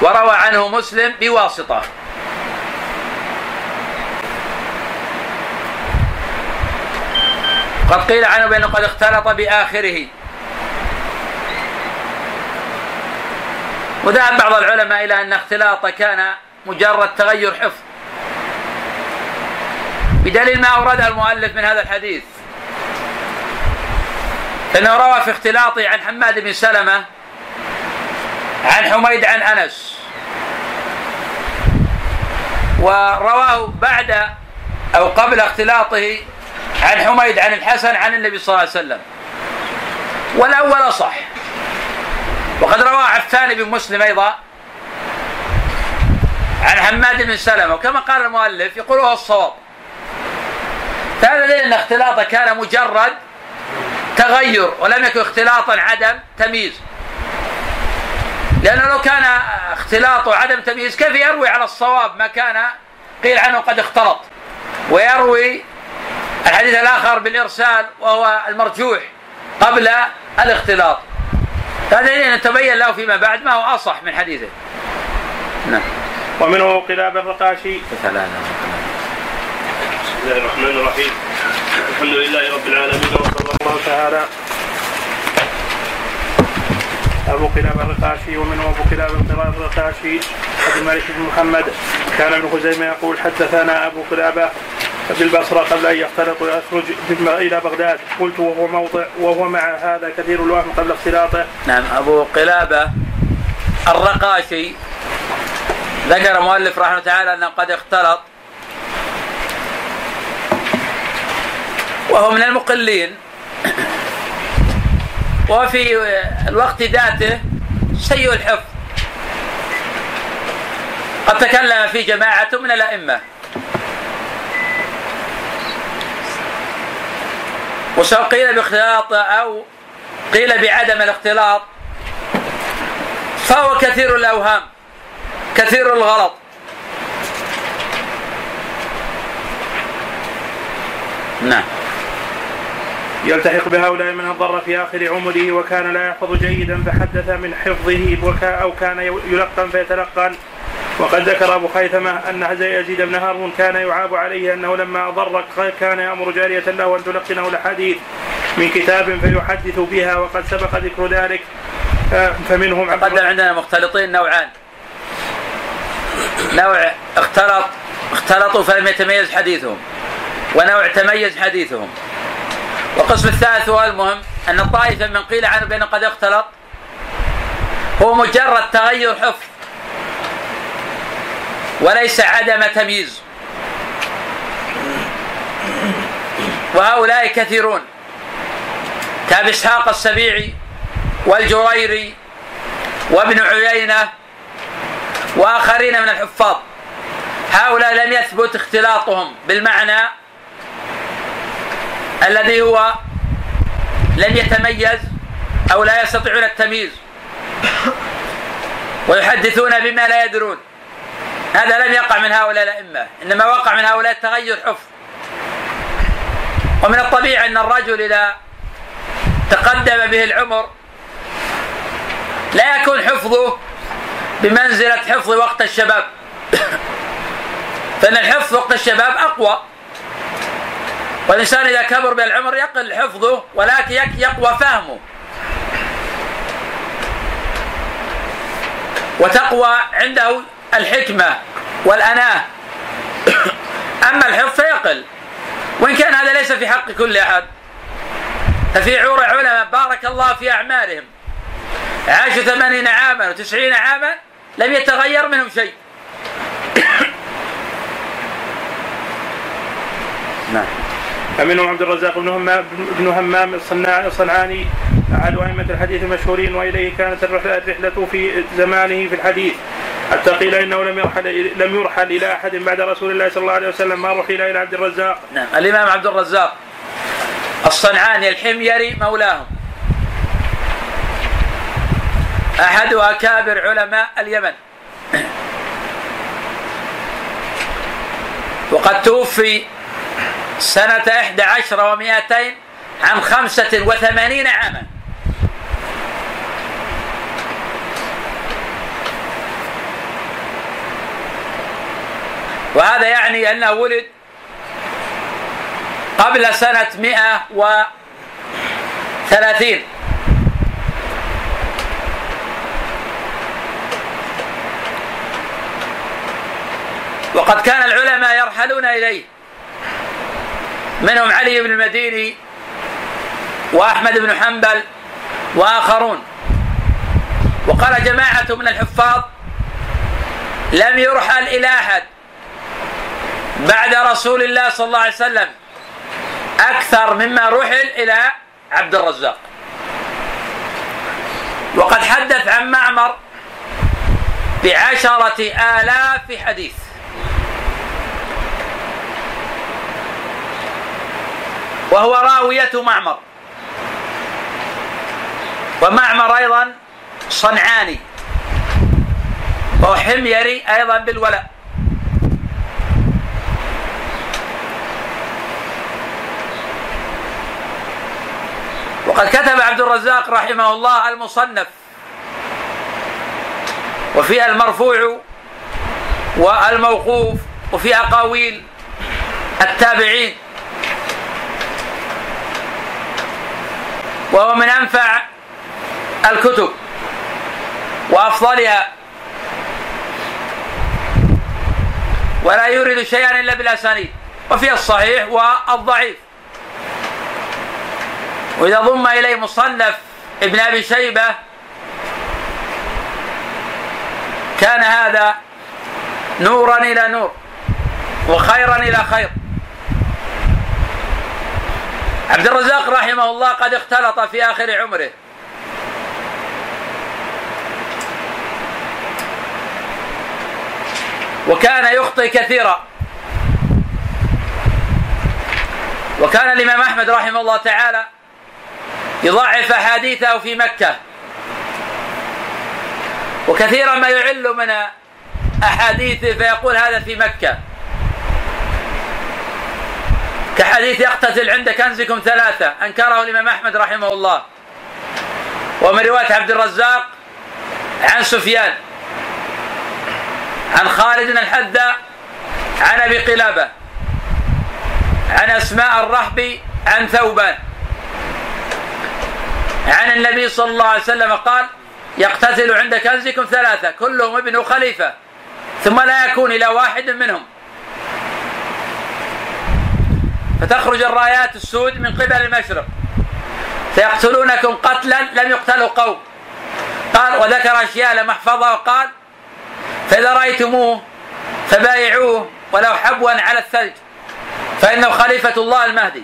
B: وروى عنه مسلم بواسطة. قد قيل عنه بأنه قد اختلط بآخره. وذهب بعض العلماء إلى أن اختلاطه كان مجرد تغير حفظ. بدليل ما أورده المؤلف من هذا الحديث. فإنه روى في اختلاطه عن حماد بن سلمة عن حميد عن أنس. ورواه بعد أو قبل اختلاطه عن حميد عن الحسن عن النبي صلى الله عليه وسلم. والأول صح. وقد روى عفان بن مسلم أيضا عن حماد بن سلمة. وكما قال المؤلف يقول هو الصواب. فهذا دليل أن اختلاطه كان مجرد تغير ولم يكن اختلاطا عدم تمييز. لأنه لو كان اختلاطه عدم تمييز كيف يروي على الصواب ما كان قيل عنه قد اختلط؟ ويروي الحديث الآخر بالإرسال وهو المرجوح قبل الاختلاط. هذا دليل تبين له فيما بعد ما هو أصح من حديثه. نعم.
A: ومنه قلاب الرقاشي.
D: بسم الله الرحمن الرحيم الحمد لله رب العالمين وصلى الله
A: تعالى وابو قلابه الرقاشي ومنهم ابو قلابه الرقاشي عبد الملك بن محمد كان ابن خزيمه يقول حدثنا ابو قلابه بالبصره قبل ان يختلط ويخرج إلى بغداد قلت وهو موضع وهو مع هذا كثير الوهم قبل اختلاطه
B: نعم أبو قلابة الرقاشي ذكر مؤلف رحمه الله تعالى أنه قد اختلط وهو من المقلين. وفي الوقت ذاته سيء الحفظ. قد تكلم في جماعة من الأئمة. وسواء قيل باختلاط أو قيل بعدم الاختلاط فهو كثير الأوهام كثير الغلط. نعم.
A: يلتحق بهؤلاء من الضر في آخر عمره وكان لا يحفظ جيدا فحدث من حفظه أو كان يلقن فيتلقن. وقد ذكر أبو خيثمة أن يزيد بن هارون كان يعاب عليه أنه لما أضر كان يأمر جارية له أن تلقنه الحديث من كتاب فيحدث بها وقد سبق ذكر ذلك. آه، فمنهم عبد
B: قدم عندنا مختلطين نوعان. نوع اختلط اختلطوا فلم يتميز حديثهم ونوع تميز حديثهم. والقسم الثالث هو المهم أن الطائفة من قيل عنه بأنه قد اختلط. هو مجرد تغير حفظ وليس عدم تمييز. وهؤلاء كثيرون. كابي إسحاق السبيعي والجريري وابن عيينة وآخرين من الحفاظ. هؤلاء لم يثبت اختلاطهم بالمعنى الذي هو لم يتميز أو لا يستطيعون التمييز ويحدثون بما لا يدرون. هذا لم يقع من هؤلاء الأئمة إنما وقع من هؤلاء التغير حفظ. ومن الطبيعي أن الرجل إذا تقدم به العمر لا يكون حفظه بمنزلة حفظ وقت الشباب. فإن الحفظ وقت الشباب أقوى. والإنسان إذا كبر بالعمر يقل حفظه ولكن يقوى فهمه. وتقوى عنده الحكمة والأناة. أما الحفظ فيقل. وإن كان هذا ليس في حق كل أحد. ففي عور علماء بارك الله في أعمارهم عاشوا ثمانين عاما وتسعين عاما لم يتغير منهم شيء.
A: نعم. فمنهم عبد الرزاق بن همام بن همام الصنعاني أحد أئمة الحديث المشهورين وإليه كانت الرحلة في زمانه في الحديث. حتى قيل إنه لم يرحل لم يرحل إلى أحد بعد رسول الله صلى الله عليه وسلم. ما رحل إلى عبد الرزاق.
B: نعم. الإمام عبد الرزاق الصنعاني الحميري مولاهم. أحد أكابر علماء اليمن. وقد توفي سنة إحدى عشر ومائتين عن خمسة وثمانين عاما. وهذا يعني أنه ولد قبل سنة مئة وثلاثين. وقد كان العلماء يرحلون إليه. منهم علي بن المديني وأحمد بن حنبل وآخرون. وقال جماعة من الحفاظ لم يرحل إلى أحد بعد رسول الله صلى الله عليه وسلم أكثر مما رحل إلى عبد الرزاق. وقد حدث عن معمر بعشرة آلاف حديث. وهو راوية معمر. ومعمر أيضا صنعاني. وهو حميري أيضا بالولاء. وقد كتب عبد الرزاق رحمه الله المصنف. وفي المرفوع والموقوف وفي أقاويل التابعين. وهو من أنفع الكتب وأفضلها. ولا يورد شيئا إلا بالأسانيد وفي الصحيح والضعيف. وإذا ضم إليه مصنف ابن أبي شيبة كان هذا نورا إلى نور وخيرا إلى خير. عبد الرزاق رحمه الله قد اختلط في آخر عمره. وكان يخطئ كثيرا. وكان الإمام أحمد رحمه الله تعالى يضعف أحاديثه في مكة. وكثيرا ما يعل من أحاديثه فيقول هذا في مكة. كحديث يقتتل عند كنزكم ثلاثة. أنكره الإمام أحمد رحمه الله. ومن رواية عبد الرزاق عن سفيان عن خالد الحذاء عن أبي قلابة عن أسماء الرحبي عن ثوبان. عن النبي صلى الله عليه وسلم قال يقتتل عند كنزكم ثلاثة كلهم ابن خليفة ثم لا يكون إلى واحد منهم. فتخرج الرايات السود من قبل المشرق. سيقتلونكم قتلا لم يقتلوا قوم. قال وذكر أشياء لم أحفظها. وقال فإذا رأيتموه فبايعوه ولو حبوا على الثلج فإنه خليفة الله المهدي.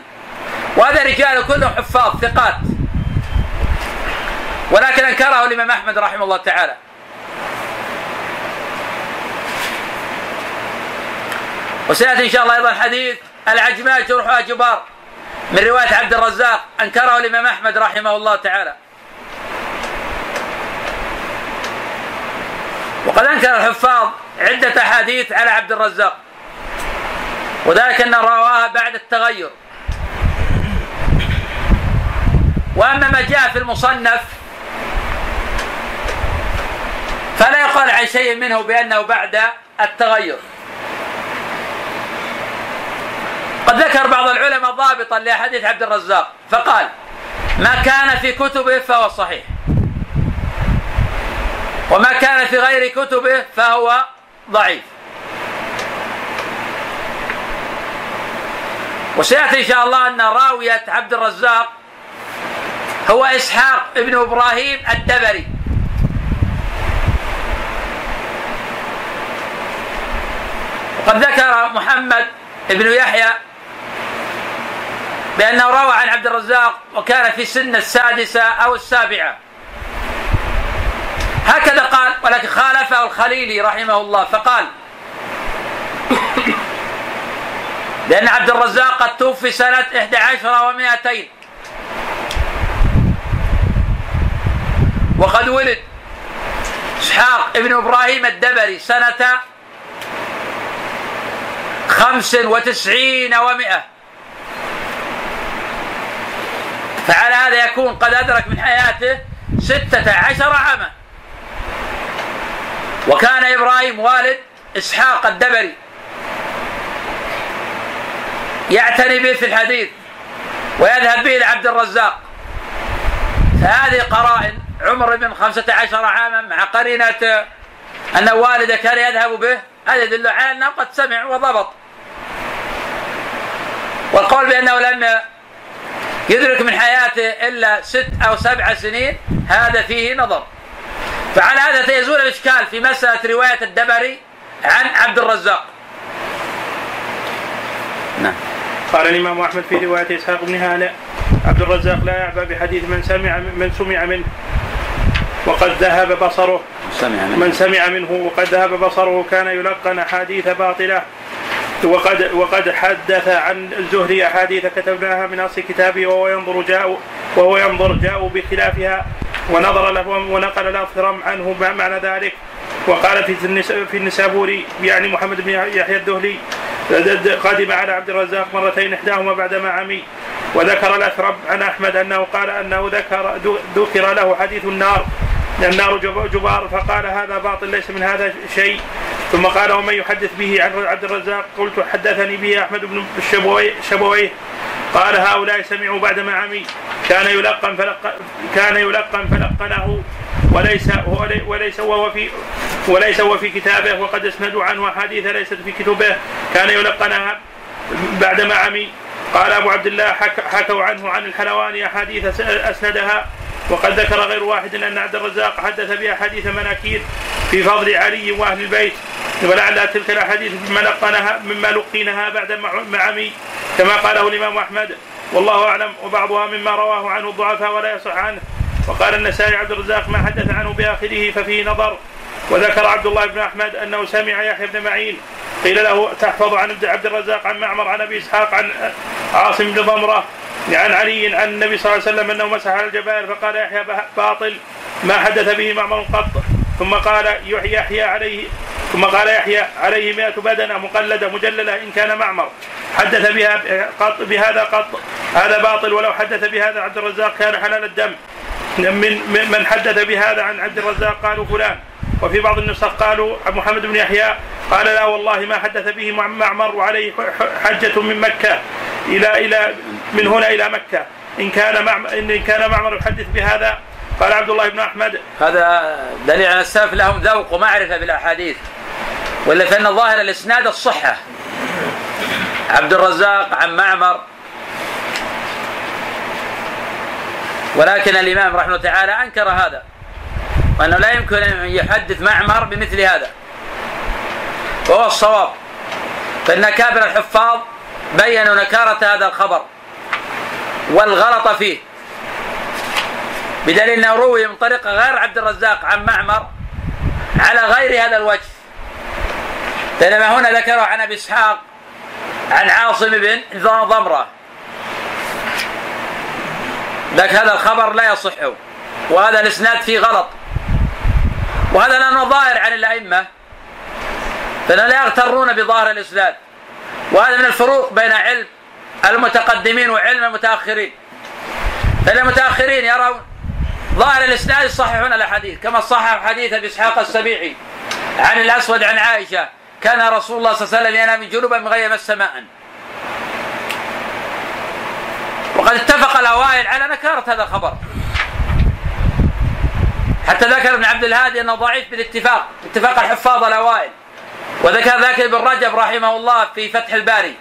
B: وهذا رجال كلهم حفاظ ثقات. ولكن أنكره الإمام أحمد رحمه الله تعالى. وسيأتي إن شاء الله أيضا حديث العجماء جرحها جبار من رواية عبد الرزاق أنكره الإمام أحمد رحمه الله تعالى. وقد أنكر الحفاظ عدة أحاديث على عبد الرزاق. وذلك انه رواها بعد التغير. وأما ما جاء في المصنف فلا يقال عن شيء منه بأنه بعد التغير. قد ذكر بعض العلماء ضابطا لاحاديث عبد الرزاق فقال ما كان في كتبه فهو صحيح. وما كان في غير كتبه فهو ضعيف. وسيأتي إن شاء الله أن راوية عبد الرزاق هو إسحاق ابن إبراهيم الدبري. وقد ذكر محمد بن يحيى بأنه روى عن عبد الرزاق وكان في سن السادسة أو السابعة. هكذا قال ولكن خالفه الخليلي رحمه الله فقال لأن عبد الرزاق قد توفي سنة 11 و200 وقد ولد إسحاق ابن إبراهيم الدبري سنة خمس وتسعين ومائة. فعلى هذا يكون قد أدرك من حياته ستة عشر عاما. وكان إبراهيم والد إسحاق الدبري يعتني به في الحديث ويذهب به إلى عبد الرزاق. فهذه قرائن عمر بن خمسة عشر عاما مع قرينة أن والده كان يذهب به. هذا يدل على أنه قد سمع وضبط. والقول بأنه لم يدرك من حياته إلا ست أو سبع سنين هذا فيه نظر. فعلى هذا سيزول الإشكال في مسألة رواية الدبري عن عبد الرزاق.
A: نعم. قال الإمام أحمد في رواية إسحاق بن هانئ عبد الرزاق لا يعبأ بحديث من سمع من سمع منه. وقد ذهب بصره.
B: سمع
A: من سمع منه وقد ذهب بصره كان يلقن أحاديث باطلة. وقد وقد حدث عن الزهري أحاديث كتبناها من أصل كتابه وهو ينظر جاء وهو ينظر جاءوا بخلافها. ونظر له ونقل الاثرم عنه معنى ذلك. وقال في النسابوري يعني محمد بن يحيى الدهلي قدم على عبد الرزاق مرتين إحداهما بعدما عمي. وذكر الاثرم عن أحمد أنه قال أنه ذكر ذكر له حديث النار. النار جبار فقال هذا باطل ليس من هذا شيء. ثم قال ومن يحدث به عن عبد الرزاق؟ قلت حدثني به أحمد بن الشبويه قال هؤلاء سمعوا بعدما عمي كان يلقن فلق كان يلقن فلقنه. وليس وليس وهو في وليس هو في كتابه وقد اسندوا عنه أحاديث ليست في كتبه. كان يلقنها بعدما عمي قال أبو عبد الله حك حكوا عنه عن الحلواني أحاديث أسندها. وقد ذكر غير واحد أن عبد الرزاق حدث باحاديث مناكير في فضل علي وأهل البيت ولعل تلك الأحاديث مما لقنها مما لقينها بعد معمي كما قاله الإمام أحمد. والله أعلم وبعضها مما رواه عنه الضعفاء ولا يصح عنه. وقال النسائي عبد الرزاق ما حدث عنه بآخره ففيه نظر. وذكر عبد الله بن أحمد أنه سمع يحيى بن معين. قيل له تحفظ عن عبد الرزاق عن معمر عن أبي إسحاق عن عاصم بن ضمرة عن علي عن النبي صلى الله عليه وسلم أنه مسح على الجبائر فقال يحيى باطل ما حدث به معمر قط. ثم قال يحيى عليه ثم قال يحيى عليه مئة بدنة مقلدة مجللة إن كان معمر. حدث بها قط بهذا قط. هذا باطل ولو حدث بهذا عبد الرزاق كان حلال الدم. من من حدث بهذا عن عبد الرزاق قالوا فلان. وفي بعض النسخ قالوا محمد بن يحيى قال لا والله ما حدث به معمر وعليه حجة من مكة إلى إلى من هنا إلى مكة. إن كان معمر إن كان معمر يحدث بهذا قال عبد الله بن أحمد.
B: هذا دليل على السلف لهم ذوق ومعرفة بالأحاديث ولا فإن ظاهر الإسناد الصحة عبد الرزاق عن معمر. ولكن الإمام رحمه الله تعالى أنكر هذا. وأنه لا يمكن أن يحدث معمر بمثل هذا. وهو الصواب. فإن كابر الحفاظ بينوا نكارة هذا الخبر والغلط فيه. بدليل أنه روي من طريق غير عبد الرزاق عن معمر على غير هذا الوجه. بينما هنا ذكره عن أبي إسحاق عن عاصم بن ضمرة. لك هذا الخبر لا يصح. وهذا الإسناد فيه غلط. وهذا لأنه ظاهر عن الأئمة فإنهم لا يغترون بظاهر الإسناد. وهذا من الفروق بين علم المتقدمين وعلم المتأخرين. فإن المتأخرين يرون ظاهر الإسناد يصححون الأحاديث كما صحح حديث أبي إسحاق السبيعي عن الأسود عن عائشة كان رسول الله صلى الله عليه وسلم ينام جنوبا من غير مس وقد اتفق الأوائل على نكارة هذا الخبر. حتى ذكر ابن عبد الهادي أنه ضعيف بالاتفاق اتفاق الحفاظ الأوائل. وذكر ذاك ابن رجب رحمه الله في فتح الباري.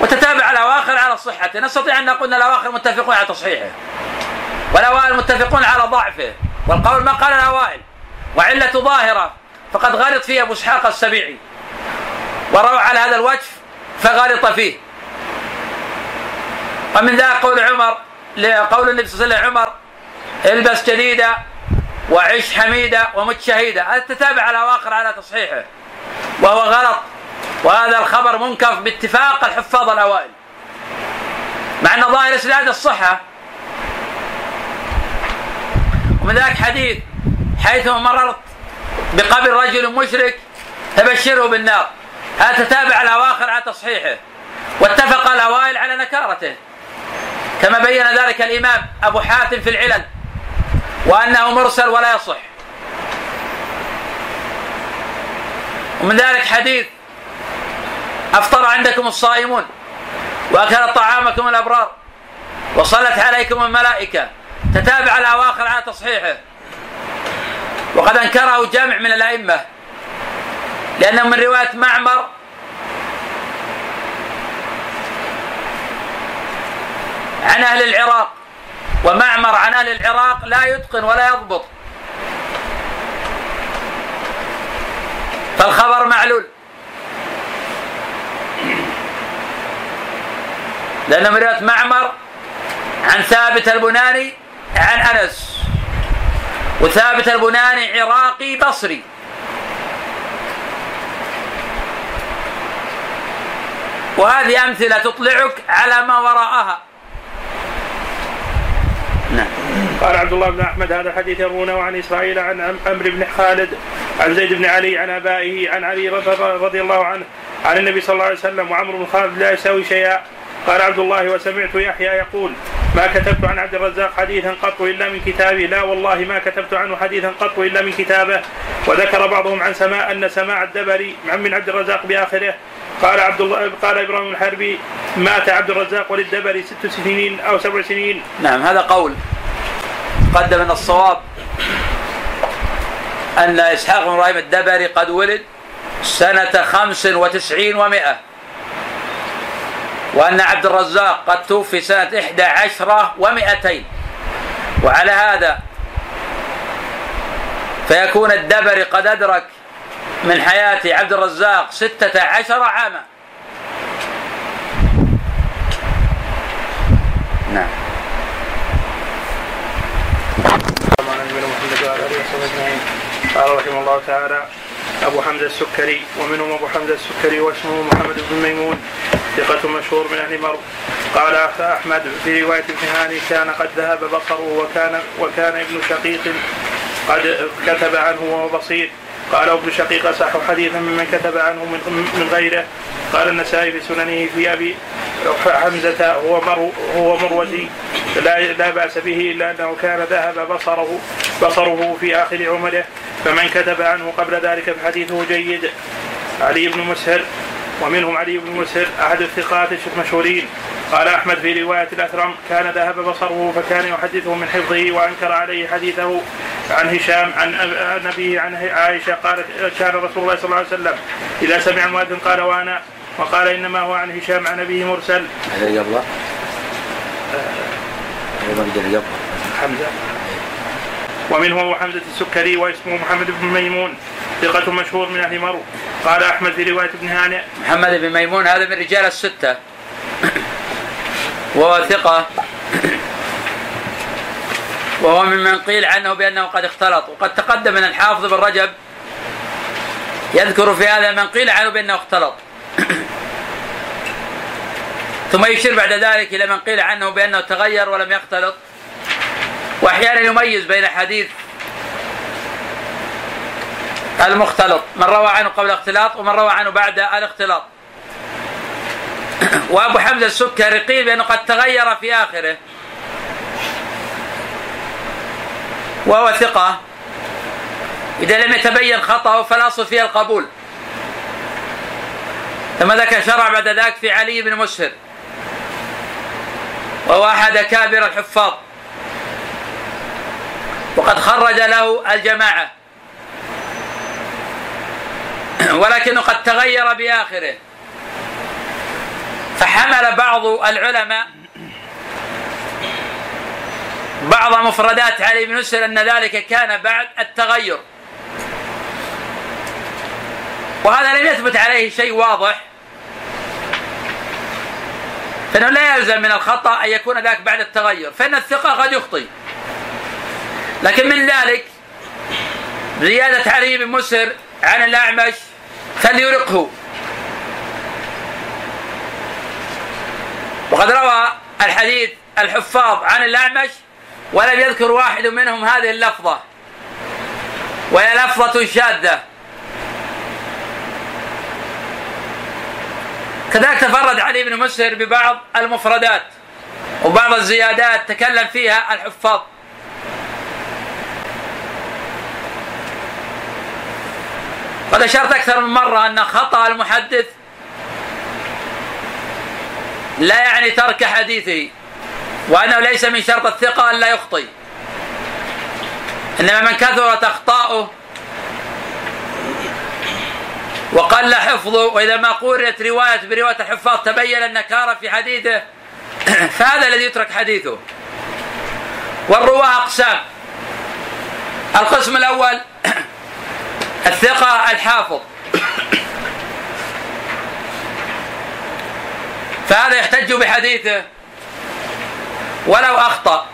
B: وتتابع الأواخر على صحته. نستطيع أن نقول أن الأواخر متفقون على تصحيحه. والأوائل متفقون على ضعفه. والقول ما قال الأوائل. وعلة ظاهرة. فقد غلط فيه أبو إسحاق السبيعي. وروى على هذا الوجه فغلط فيه. ومن ذا قول عمر قول النبي صلى الله عليه وسلم عمر البس جديدة وعش حميدة ومت شهيدة. هذا تتابع الأواخر على تصحيحه. وهو غلط. وهذا الخبر منكر باتفاق الحفاظ الأوائل. مع أن ظاهر إسناد الصحة. ومن ذلك حديث حيث مررت بقبر رجل مشرك تبشره بالنار. هذا تتابع الأواخر على تصحيحه. واتفق الأوائل على نكارته. كما بين ذلك الإمام أبو حاتم في العلل. وأنه مرسل ولا يصح. ومن ذلك حديث أفطر عندكم الصائمون وأكل طعامكم الأبرار وصلت عليكم الملائكة تتابع الأواخر على تصحيحه. وقد أنكره جمع من الأئمة لأنه من رواية معمر عن أهل العراق ومعمر عن أهل العراق لا يتقن ولا يضبط. فالخبر معلول. لأن من رواية معمر عن ثابت البناني عن أنس وثابت البناني عراقي بصري. وهذه أمثلة تطلعك على ما وراءها
A: نعم قال عبد الله بن أحمد هذا الحديث يروونه عن إسرائيل عن عمرو بن خالد عن زيد بن علي عن آبائه عن علي رضي الله عنه عن النبي صلى الله عليه وسلم وعمرو بن خالد لا يساوي شيئا. قال عبد الله وسمعت يحيى يقول ما كتبت عن عبد الرزاق حديثا قط إلا من كتابه. لا والله ما كتبت عنه حديثا قط إلا من كتابه. وذكر بعضهم عن سماء أن سماع الدبري من عبد الرزاق بآخره. قال عبد الله قال إبراهيم الحربي مات عبد الرزاق وللدبري ست سنين أو سبع سنين.
B: نعم هذا قول. قدم ان الصواب أن إسحاق بن إبراهيم الدبري قد ولد سنة خمس وتسعين ومائة وأن عبد الرزاق قد توفي سنة إحدى عشرة ومائتين وعلى هذا فيكون الدبري قد أدرك من حياة عبد الرزاق ستة عشر عاما. نعم
A: على نبينا محمد وعلى اله وصحبه اجمعين قال رحمه الله تعالى أبو حمزة السكري ومنهم أبو حمزة السكري واسمه محمد بن ميمون ثقة مشهور من أهل مرو. قال أحمد في رواية ابن كان قد ذهب بصره وكان وكان ابن شقيق قد كتب عنه وهو بصير. قال ابن شقيق أصح حديثا ممن كتب عنه من, من غيره. قال النسائي في سننه في أبي حمزة هو مر هو مروزي. لا لا بأس به إلا أنه كان ذهب بصره بصره في آخر عمره. فمن كتب عنه قبل ذلك فحديثه جيد. علي بن مسهر ومنهم علي بن مسهر أحد الثقات المشهورين قال أحمد في رواية الأثرم كان ذهب بصره فكان يحدثه من حفظه وأنكر عليه حديثه عن هشام عن أبيه عن عائشة قالت كان رسول الله صلى الله عليه وسلم إذا سمع المؤذن قال وأنا وقال إنما هو عن هشام عن أبيه مرسل.
B: يلا.
A: أيضا حمزة. ومنهم أبو حمزة السكري واسمه محمد بن ميمون. ثقة مشهور من أهل مرو قال أحمد في رواية ابن هانئ.
B: محمد بن ميمون هذا من رجال الستة. وهو ثقة. وهو ممن قيل عنه بأنه قد اختلط. وقد تقدم أن الحافظ بن رجب يذكر في هذا من قيل عنه بأنه اختلط. ثم يشير بعد ذلك إلى من قيل عنه بأنه تغير ولم يختلط. وأحيانا يميز بين حديث المختلط. من روى عنه قبل الاختلاط ومن روى عنه بعد الاختلاط. وأبو حمزة السكري قيل بانه قد تغير في آخره. وهو ثقة. إذا لم يتبين خطأه فالأصل فيه القبول. ثم ذكر شرع بعد ذاك في علي بن مسهر. وهو أحد اكابر الحفاظ. وقد خرج له الجماعة. ولكنه قد تغير بآخره. فحمل بعض العلماء بعض مفردات علي بن مسهر أن ذلك كان بعد التغير. وهذا لم يثبت عليه شيء واضح. فإنه لا يلزم من الخطأ أن يكون ذاك بعد التغير. فإن الثقة قد يخطي لكن من ذلك زيادة علي بن مسهر عن الأعمش فليرقه. وقد روى الحديث الحفاظ عن الأعمش ولم يذكر واحد منهم هذه اللفظة. وهي لفظة شاذة. كذلك تفرد علي بن مسهر ببعض المفردات. وبعض الزيادات تكلم فيها الحفاظ. قد أشرت أكثر من مرة أن خطأ المحدث. لا يعني ترك حديثه وأنه ليس من شرط الثقة أن لا يخطئ. إنما من كثرت أخطاؤه وقل حفظه وإذا ما قورنت رواية برواية الحفاظ تبين النكارة في حديثه فهذا الذي يترك حديثه. والرواة أقسام. القسم الأول الثقة الحافظ. فهذا يحتج بحديثه. ولو أخطأ.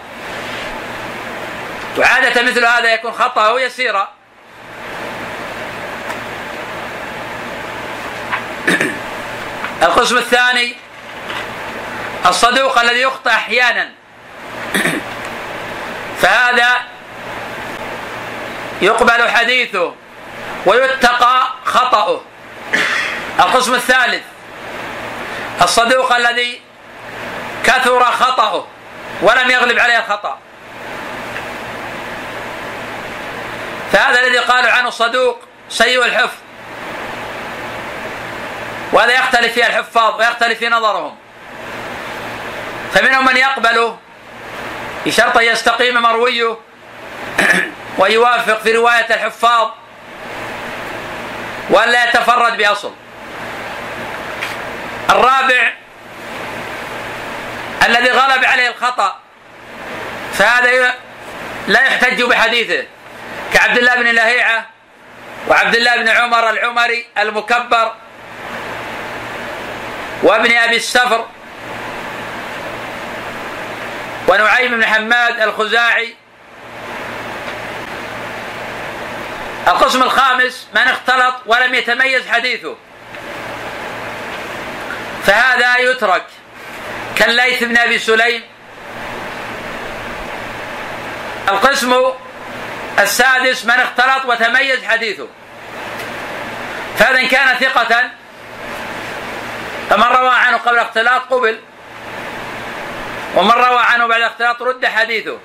B: وعادة مثل هذا يكون خطأه يسيرا القسم الثاني. الصدوق الذي يخطئ أحيانا. فهذا يقبل حديثه. ويتقى خطأه. القسم الثالث الصدوق الذي كثر خطأه ولم يغلب عليه الخطأ. فهذا الذي قالوا عنه صدوق سيء الحفظ. وهذا يختلف فيه الحفاظ ويختلف في نظرهم. فمنهم من يقبله بشرط أن يستقيم مرويه ويوافق في رواية الحفاظ. ولا يتفرد بأصل. الرابع الذي غلب عليه الخطأ فهذا لا يحتج بحديثه. كعبد الله بن لهيعة وعبد الله بن عمر العمري المكبر وابن أبي السفر ونعيم بن حماد الخزاعي القسم الخامس من اختلط ولم يتميز حديثه. فهذا يترك. كالليث بن أبي سليم. القسم السادس من اختلط وتميز حديثه. فهذا ان كان ثقة فمن روى عنه قبل الاختلاط قبل. ومن روى عنه بعد الاختلاط رد حديثه.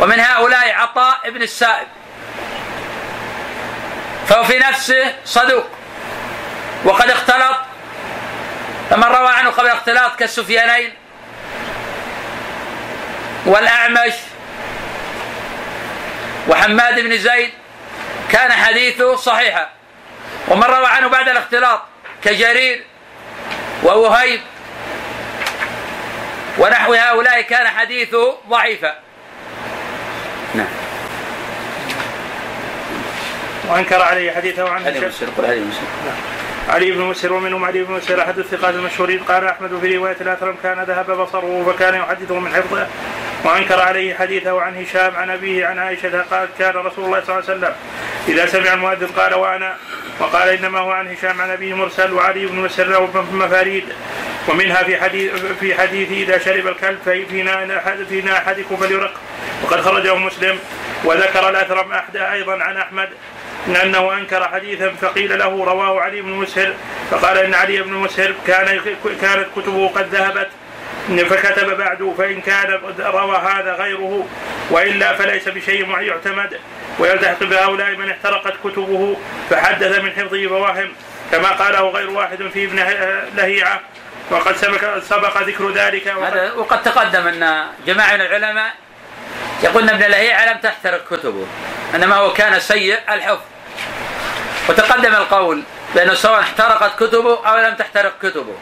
B: ومن هؤلاء عطاء بن السائب. فهو في نفسه صدوق. وقد اختلط فمن روى عنه قبل الاختلاط كالسفيانين والأعمش وحماد بن زيد كان حديثه صحيحا. ومن روى عنه بعد الاختلاط كجرير ووهيب ونحو هؤلاء كان حديثه ضعيفا. نعم.
A: وأنكر عليه حديثه عن
B: هذه مسلم قل هذه مسلم
A: علي بن مسر ومنهم علي بن مسر أحد الثقات المشهورين قال أحمد في رواية الاثرم كان ذهب بصره فكان يحدثه من حفظه. وأنكر عليه حديثه عن هشام عن أبيه عن عائشة قالت كان رسول الله صلى الله عليه وسلم إذا سمع المؤذن قال وأنا وقال إنما هو عن هشام عن أبيه مرسل وعلي بن مسر له مفاريد. ومنها في حديث في حديث إذا شرب الكلب فينا فينا أحدكم فليرق. وقد خرجه مسلم. وذكر الأثرم احد أيضا عن أحمد. إن أنه أنكر حديثا فقيل له رواه علي بن مسهر فقال إن علي بن مسهر كان كانت كتبه قد ذهبت فكتب بعد فإن كان روى هذا غيره وإلا فليس بشيء يعتمد ويلتحق بهؤلاء من احترقت كتبه فحدث من حفظه فواهم كما قاله غير واحد في ابن لهيعة وقد سبق, سبق ذكر ذلك
B: هذا وقد تقدم أن جماعة من العلماء يقولون ابن لهيعة لم تحترق كتبه. إنما هو كان سيء الحفظ. وتقدم القول بأنه سواء احترقت كتبه أو لم تحترق كتبه.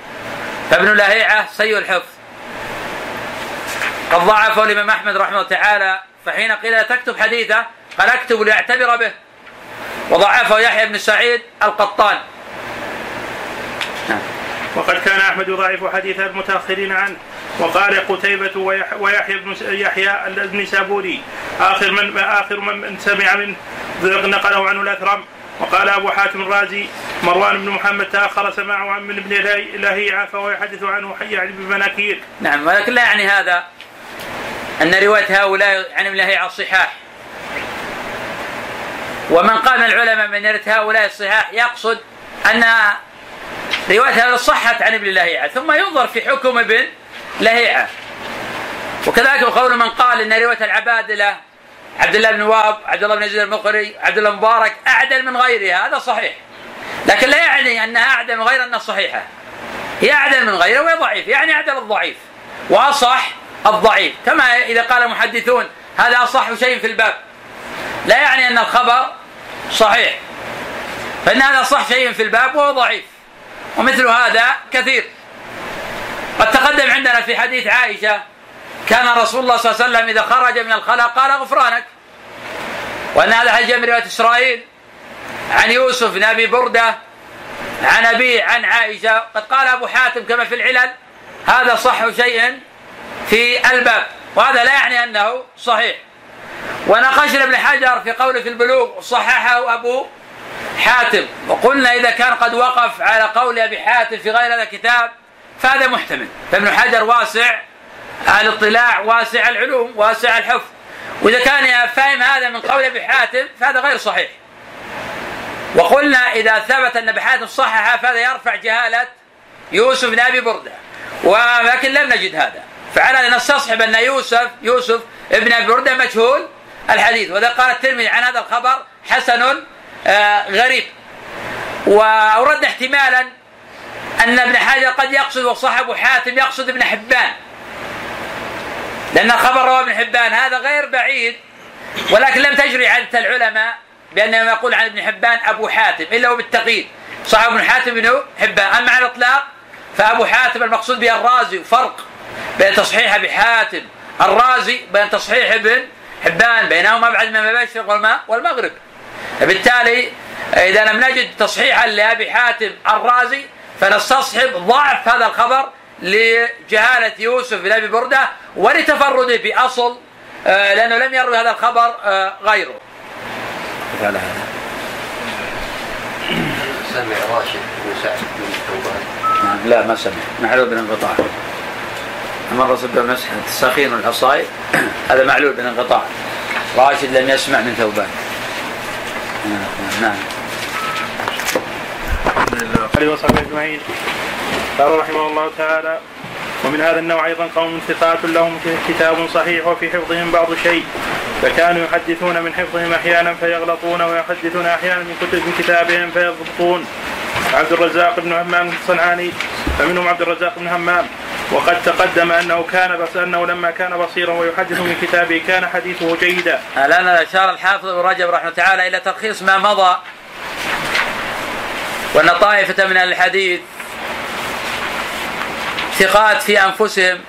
B: فابن لهيعة سيء الحفظ. قد ضعفه الإمام أحمد رحمه الله تعالى فحين قيل تكتب حديثه قال اكتب ليعتبر به. وضعفه يحيى بن سعيد القطان.
A: وقد كان أحمد يضاعف حديث المتأخرين عنه وقال قتيبة ويحيى بن يحيى النسابوري آخر من آخر من سمع منه نقله عنه الأثرم وقال أبو حاتم الرازي مروان بن محمد تأخر سماعه عن من ابن لهيعة فهو يحدث عنه يعني بمناكير.
B: نعم ولكن لا يعني هذا أن رواية هؤلاء عن ابن لهيعة الصحاح ومن قال من العلماء من رواية هؤلاء الصحاح يقصد أن رواية صحت عن ابن لهيعة ثم ينظر في حكم ابن لهيعة. وكذلك قول من قال إن رواية العبادلة عبد الله بن واب عبد الله بن زيد المقري عبد الله المبارك أعدل من غيرها هذا صحيح. لكن لا يعني أنها أعدل من غير أنها صحيحة. هي أعدل من غيرها وهي ضعيف يعني أعدل الضعيف. وأصح الضعيف. كما إذا قال المحدثون هذا أصح شيء في الباب. لا يعني أن الخبر صحيح. فإن هذا أصح شيء في الباب وهو ضعيف. ومثل هذا كثير. قد تقدم عندنا في حديث عائشة كان رسول الله صلى الله عليه وسلم إذا خرج من الخلاء قال غفرانك. وأن هذا حديث من رواية إسرائيل عن يوسف بن أبي بردة عن أبيه عن عائشة. قد قال أبو حاتم كما في العلل هذا صح شيء في الباب. وهذا لا يعني أنه صحيح. وناقشنا ابن حجر في قوله في البلوغ صححه أبو حاتم. وقلنا إذا كان قد وقف على قول أبي حاتم في غير هذا الكتاب فهذا محتمل. فابن حجر واسع الاطلاع واسع العلوم واسع الحفظ. وإذا كان فاهم هذا من قول أبي حاتم فهذا غير صحيح. وقلنا إذا ثبت أن أبي حاتم صحح فهذا يرفع جهالة يوسف بن أبي بردة. ولكن لم نجد هذا. فعلى نستصحب أن يوسف يوسف ابن أبي بردة مجهول الحديث. وذا قال الترمذي عن هذا الخبر حسن غريب. وأورد احتمالا أن ابن حجر قد يقصد وصاحب حاتم يقصد ابن حبان. لأن الخبر رواه ابن حبان. هذا غير بعيد ولكن لم تجري عادة العلماء بأنه يقول عن ابن حبان أبو حاتم إلا هو بالتقييد. صاحب ابن حاتم بن حبان. أما على الإطلاق فأبو حاتم المقصود به الرازي وفرق بين تصحيح أبي حاتم الرازي بين تصحيح ابن حبان بينهما أبعد من المشرق والمغرب. بالتالي إذا لم نجد تصحيحا لأبي حاتم الرازي فنستصحب ضعف هذا الخبر لجهالة يوسف بن أبي بردة ولتفرده بأصل آه، لأنه لم يروي هذا الخبر آه، غيره.
H: سمع راشد بن سعد بن ثوبان
B: نعم لا ما سمع. معلول بالانقطاع أما الرسول بمسح السخين والحصائر هذا معلول بالانقطاع راشد لم يسمع من ثوبان. نعم.
A: عليه وصحبه اجمعين قال رحمه الله تعالى ومن هذا النوع أيضا قوم ثقات لهم كتاب صحيح وفي حفظهم بعض شيء. فكانوا يحدثون من حفظهم أحيانا فيغلطون ويحدثون أحيانا من كتب من كتابهم فيضبطون. عبد الرزاق بن همام الصنعاني فمنهم عبد الرزاق بن همام. وقد تقدم أنه كان بس أنه لما كان بصيرا ويحدث من كتابه كان حديثه جيدا.
B: الآن أشار الحافظ ابن رجب رحمه الله تعالى إلى تلخيص ما مضى وأن طائفة من الحديث ثقات في أنفسهم.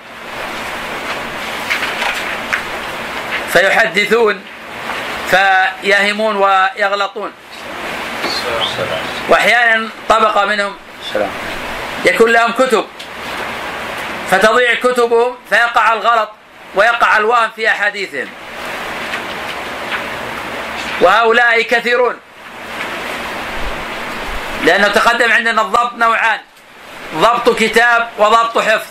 B: فيحدثون فيهمون ويغلطون. وأحيانا طبقة منهم يكون لهم كتب. فتضيع كتبهم فيقع الغلط ويقع الوهم في أحاديثهم. وهؤلاء كثيرون لأنه تقدم عندنا الضبط نوعان. ضبط كتاب وضبط حفظ.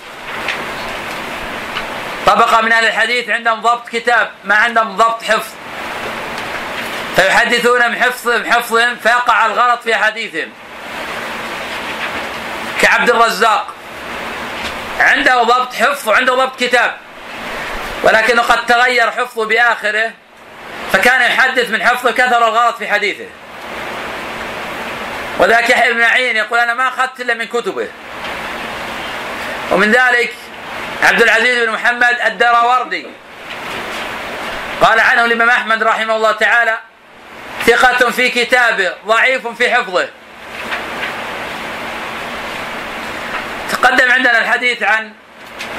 B: طبقة من أهل الحديث عندهم ضبط كتاب ما عندهم ضبط حفظ. فيحدثون من حفظهم فيقع الغلط في أحاديثهم. كعبد الرزاق. عنده ضبط حفظ وعنده ضبط كتاب. ولكنه قد تغير حفظه بآخره فكان يحدث من حفظه كثر الغلط في حديثه. وذاك يحيى بن معين يقول أنا ما أخذت إلا من كتبه. ومن ذلك عبد العزيز بن محمد الدراوردي قال عنه الإمام أحمد رحمه الله تعالى ثقة في كتابه ضعيف في حفظه. تقدم عندنا الحديث عن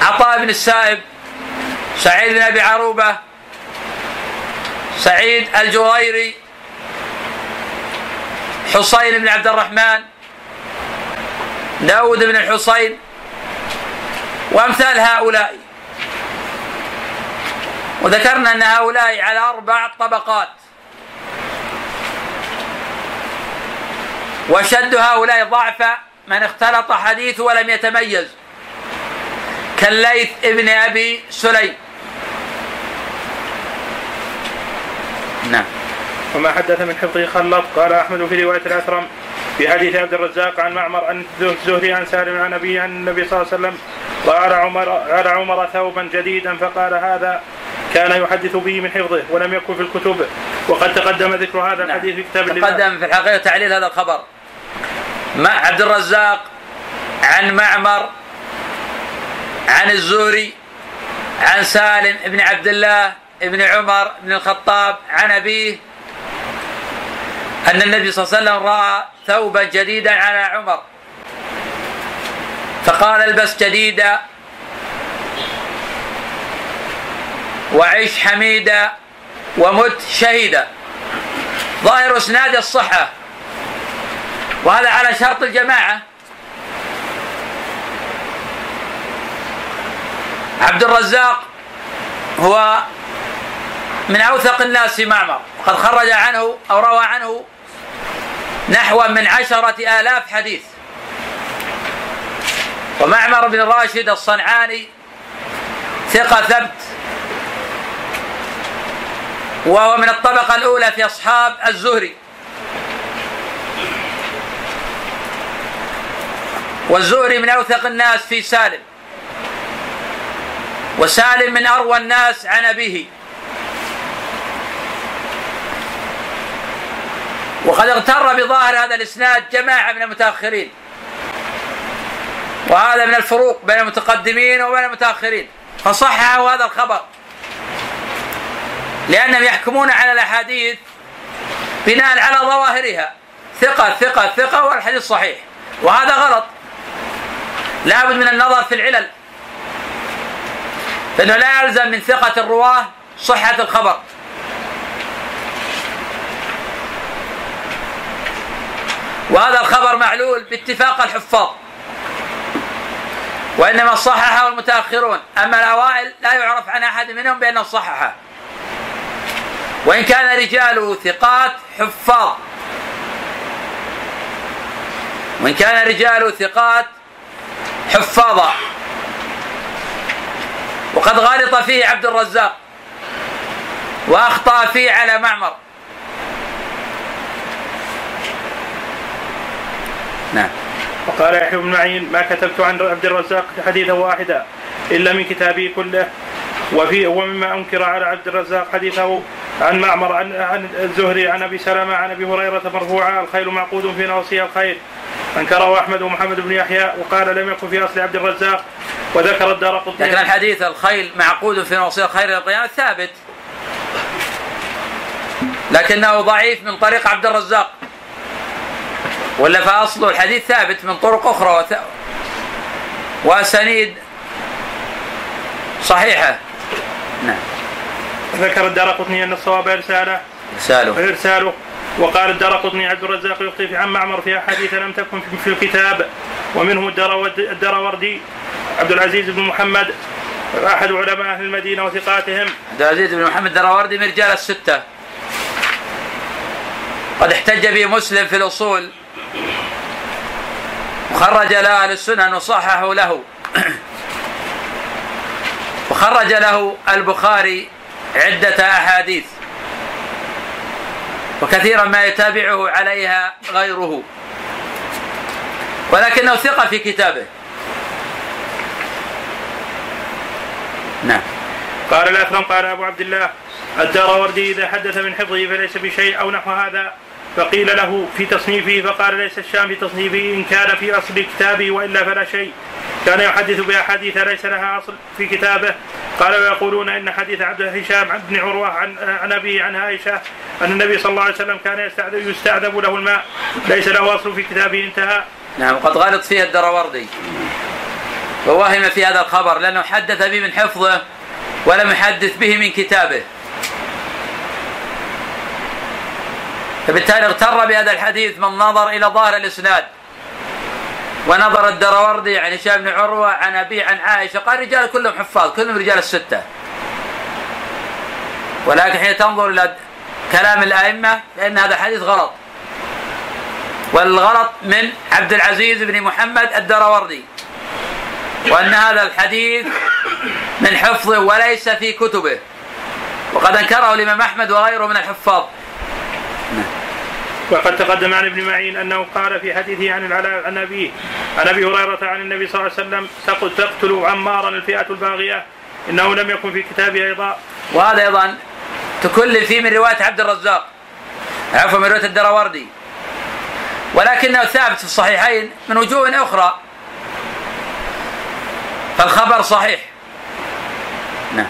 B: عطاء بن السائب سعيد بن أبي عروبة سعيد الجريري حصين بن عبد الرحمن داود بن الحصين وأمثال هؤلاء. وذكرنا أن هؤلاء على أربع طبقات. وشد هؤلاء ضعفا من اختلط حديثه ولم يتميز كالليث ابن أبي سليم. نعم.
A: وما حدث من حفظه خلط قال أحمد في رواية الأثرم في حديث عبد الرزاق عن معمر عن الزهري عن سالم عن ابي عن النبي صلى الله عليه وسلم وعلى عمر على عمر ثوبا جديدا فقال هذا كان يحدث به من حفظه ولم يكن في الكتب. وقد تقدم ذكر هذا نعم. الحديث في كتاب
B: تقدم في الحقيقة تعليل هذا الخبر. مع عبد الرزاق عن معمر عن الزهري عن سالم بن عبد الله بن عمر بن الخطاب عن أبيه أن النبي صلى الله عليه وسلم رأى ثوبا جديدا على عمر. فقال البس جديدا وعيش حميدا ومت شهيدا. ظاهر إسناد الصحة. وهذا على شرط الجماعة. عبد الرزاق هو من أوثق الناس في معمر. قد خرج عنه أو روى عنه نحو من عشرة آلاف حديث. ومعمر بن راشد الصنعاني ثقة ثبت. وهو من الطبقة الأولى في أصحاب الزهري. والزهري من أوثق الناس في سالم. وسالم من أروى الناس عن أبيه. وقد اغتر بظاهر هذا الإسناد جماعة من المتأخرين. وهذا من الفروق بين المتقدمين وبين المتأخرين. فصححوا هذا الخبر. لأنهم يحكمون على الأحاديث بناء على ظواهرها. ثقة ثقة ثقة والحديث صحيح. وهذا غلط. لابد من النظر في العلل. لأنه لا يلزم من ثقة الرواة صحة الخبر. وهذا الخبر معلول باتفاق الحفاظ. وإنما صححه المتأخرون أما الأوائل لا يعرف عن أحد منهم بأنه صححه وإن كان رجاله ثقات حفاظ. وإن كان رجاله ثقات حفاظا وقد غلط فيه عبد الرزاق. وأخطأ فيه على معمر. نعم.
A: وقال يحيى بن معين ما كتبت عن عبد الرزاق حديثا واحدا إلا من كتابه كله وفي ومما أنكر على عبد الرزاق حديثه عن معمر عن عن الزهري عن أبي سلمة عن أبي هريرة مرفوعا الخيل معقود في نواصيها الخير. أنكره أحمد ومحمد بن يحيى وقال لم يكن في أصل عبد الرزاق وذكر الدار قطني.
B: لكن الحديث الخيل معقود في نواصي الخير إلى القيامه ثابت لكنه ضعيف من طريق عبد الرزاق. ولا فاصل الحديث ثابت من طرق أخرى وث... وأسانيد صحيحة. نعم.
A: ذكر الدار قطني أن الصواب إرساله.
B: رساله
A: إرساله. وقال الدار قطني عبد الرزاق يخطي في عن معمر في أحاديث لم تكن في- الكتاب. ومنهم الدرود- الدراوردي عبد العزيز بن محمد أحد علماء أهل المدينة وثقاتهم.
B: عبد العزيز بن محمد الدراوردي من رجال الستة. قد احتج به مسلم في الأصول. وخرج له أهل السنن وصححوا له. وخرج له البخاري عدة أحاديث. وكثيرا ما يتابعه عليها غيره. ولكنه ثقة في كتابه. نعم.
A: قال الاكرم قال أبو عبد الله الدراوردي إذا حدث من حفظه فليس بشيء أو نحو هذا. فقيل له في تصنيفه فقال ليس الشام في تصنيفه إن كان في أصل كتابه وإلا فلا شيء. كان يحدث بأحاديث ليس لها أصل في كتابه. قال ويقولون إن حديث عبد هشام عن ابن عروة عن عن أبيه عن عائشة أن النبي صلى الله عليه وسلم كان يستعذب له الماء. ليس له أصل في كتابه انتهى.
B: نعم وقد غلط فيها الدراوردي. ووهم في هذا الخبر لأنه حدث به من حفظه ولم يحدث به من كتابه. فبالتالي اغتر بهذا الحديث من نظر إلى ظاهر الإسناد. ونظر الدراوردي عن هشام بن عروة عن أبي عن عائشة قال رجال كلهم حفاظ كلهم رجال الستة. ولكن حين تنظر إلى كلام الأئمة فإن هذا الحديث غلط. والغلط من عبد العزيز بن محمد الدراوردي. وأن هذا الحديث من حفظه وليس في كتبه. وقد أنكره الإمام أحمد وغيره من الحفاظ.
A: وقد تقدم عن ابن معين أنه قال في حديثه عن العلاء عن ابيه عن أبي هريرة عن النبي صلى الله عليه وسلم تقتل عمارا الفئة الباغية إنه لم يكن في كتابه أيضا.
B: وهذا أيضا تكل فيه من رواية عبد الرزاق عفوا من رواية الدراوردي. ولكنه ثابت في الصحيحين من وجوه أخرى. فالخبر صحيح. نعم.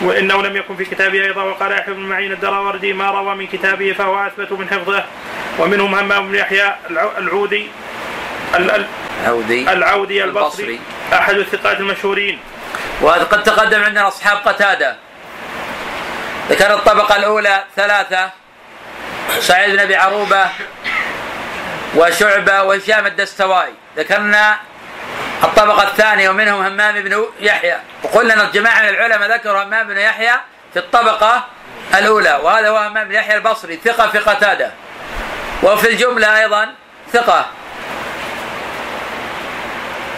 A: وإنه لم يكن في كتابه أيضا وقال يحيى بن معين الدراوردي ما روى من كتابه فهو أثبت من حفظه. ومنهم همام بن يحيى الع- العودي ال- ال-
B: عودي
A: العودي البصري
B: البصري.
A: أحد الثقات المشهورين.
B: وقد تقدم عندنا أصحاب قتادة. ذكر الطبقة الأولى ثلاثة سعيد بن أبي عروبة وشعبة وهشام الدستوائي. ذكرنا الطبقة الثانية ومنهم همام بن يحيى. وقلنا أن الجماعة من العلماء ذكروا همام بن يحيى في الطبقة الأولى وهذا هو همام بن يحيى البصري ثقة في قتادة. وفي الجملة أيضا ثقة.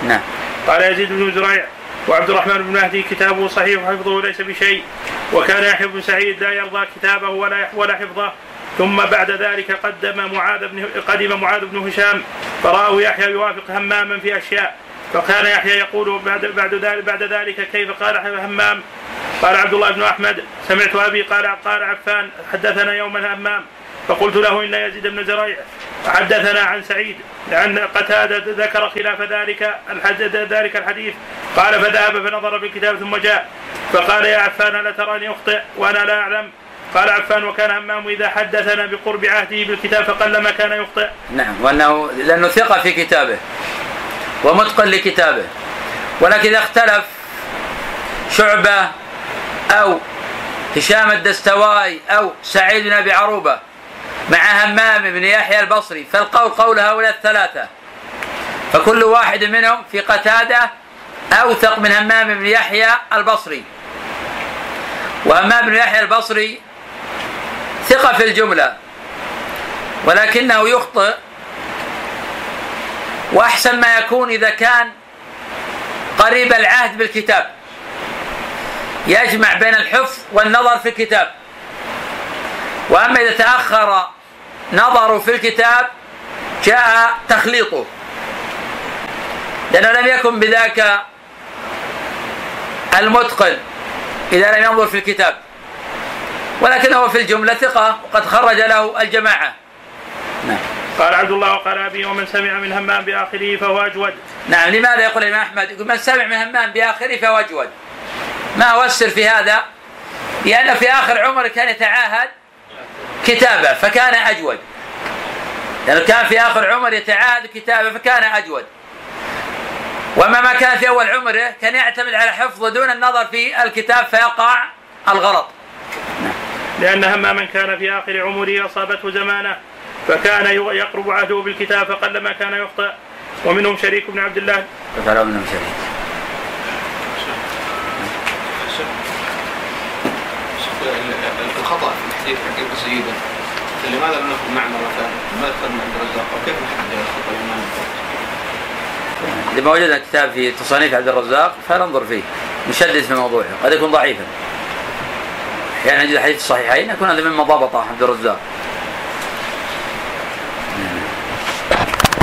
B: نعم.
A: قال يزيد بن زريع وعبد الرحمن بن مهدي كتابه صحيح وحفظه ليس بشيء وكان يحيى بن سعيد لا يرضى كتابه ولا ولا حفظه. ثم بعد ذلك قدم معاذ بن قدم معاذ بن هشام فرآه يحيى يوافق هماما في أشياء. فكان يحيى يقول بعد بعد ذلك بعد ذلك كيف قال همام قال عبد الله بن أحمد سمعت أبي قال قال عفان حدثنا يوما همام فقلت له إن يزيد بن زريع حدثنا عن سعيد لأن قتادة ذكر خلاف ذلك ذلك الحديث قال فذهب فنظر في الكتاب ثم جاء فقال يا عفان لا تراني أخطئ وأنا لا أعلم؟ قال عفان وكان همام إذا حدثنا بقرب عهده بالكتاب فقلما كان يخطئ.
B: نعم وأنه لأنه ثقة في كتابه. ومتقن لكتابه. ولكن إذا اختلف شعبة أو هشام الدستواي أو سعيد بن أبي عروبة مع همام بن يحيى البصري فالقول قول هؤلاء الثلاثة. فكل واحد منهم في قتادة أوثق من همام بن يحيى البصري. وهمام بن يحيى البصري ثقة في الجملة ولكنه يخطئ وأحسن ما يكون إذا كان قريب العهد بالكتاب. يجمع بين الحفظ والنظر في الكتاب. وأما إذا تأخر نظره في الكتاب جاء تخليطه. لأنه لم يكن بذاك المتقن إذا لم ينظر في الكتاب. ولكنه في الجملة ثقة وقد خرج له الجماعة.
A: نعم. قال عبد الله وقال أبي ومن سمع من همام بآخره فهو أجود.
B: نعم لماذا يقول الإمام أحمد؟ يقول من سمع من همام بآخره فهو أجود. ما هو السر في هذا؟ لأن في آخر عمره كان يتعاهد كتابة فكان أجود. لأنه كان في آخر عمر يتعاهد كتابة فكان أجود. وما ما كان في أول عمره كان يعتمد على حفظه دون النظر في الكتاب فيقع الغلط.
A: لأن هماما كان في آخر عمره أصابته زمانة. فكان يقرب عهده بالكتاب فقلما كان يخطئ. ومنهم شريك بن عبد الله.
B: فقال منهم شريك.
F: الخطأ في الحديث حق ابن سيده لماذا لم ناخذ معمر ثاني؟ لماذا اخذنا عبد الرزاق؟ وكيف نحدد الخطأ الامام
B: إذا ما وجدنا كتاب في تصانيف عبد الرزاق فننظر فيه. نشدد في موضوعه. قد يكون ضعيفا. أحيانا يعني نجد الحديث الصحيحين يكون هذا مما ضبطه عبد الرزاق.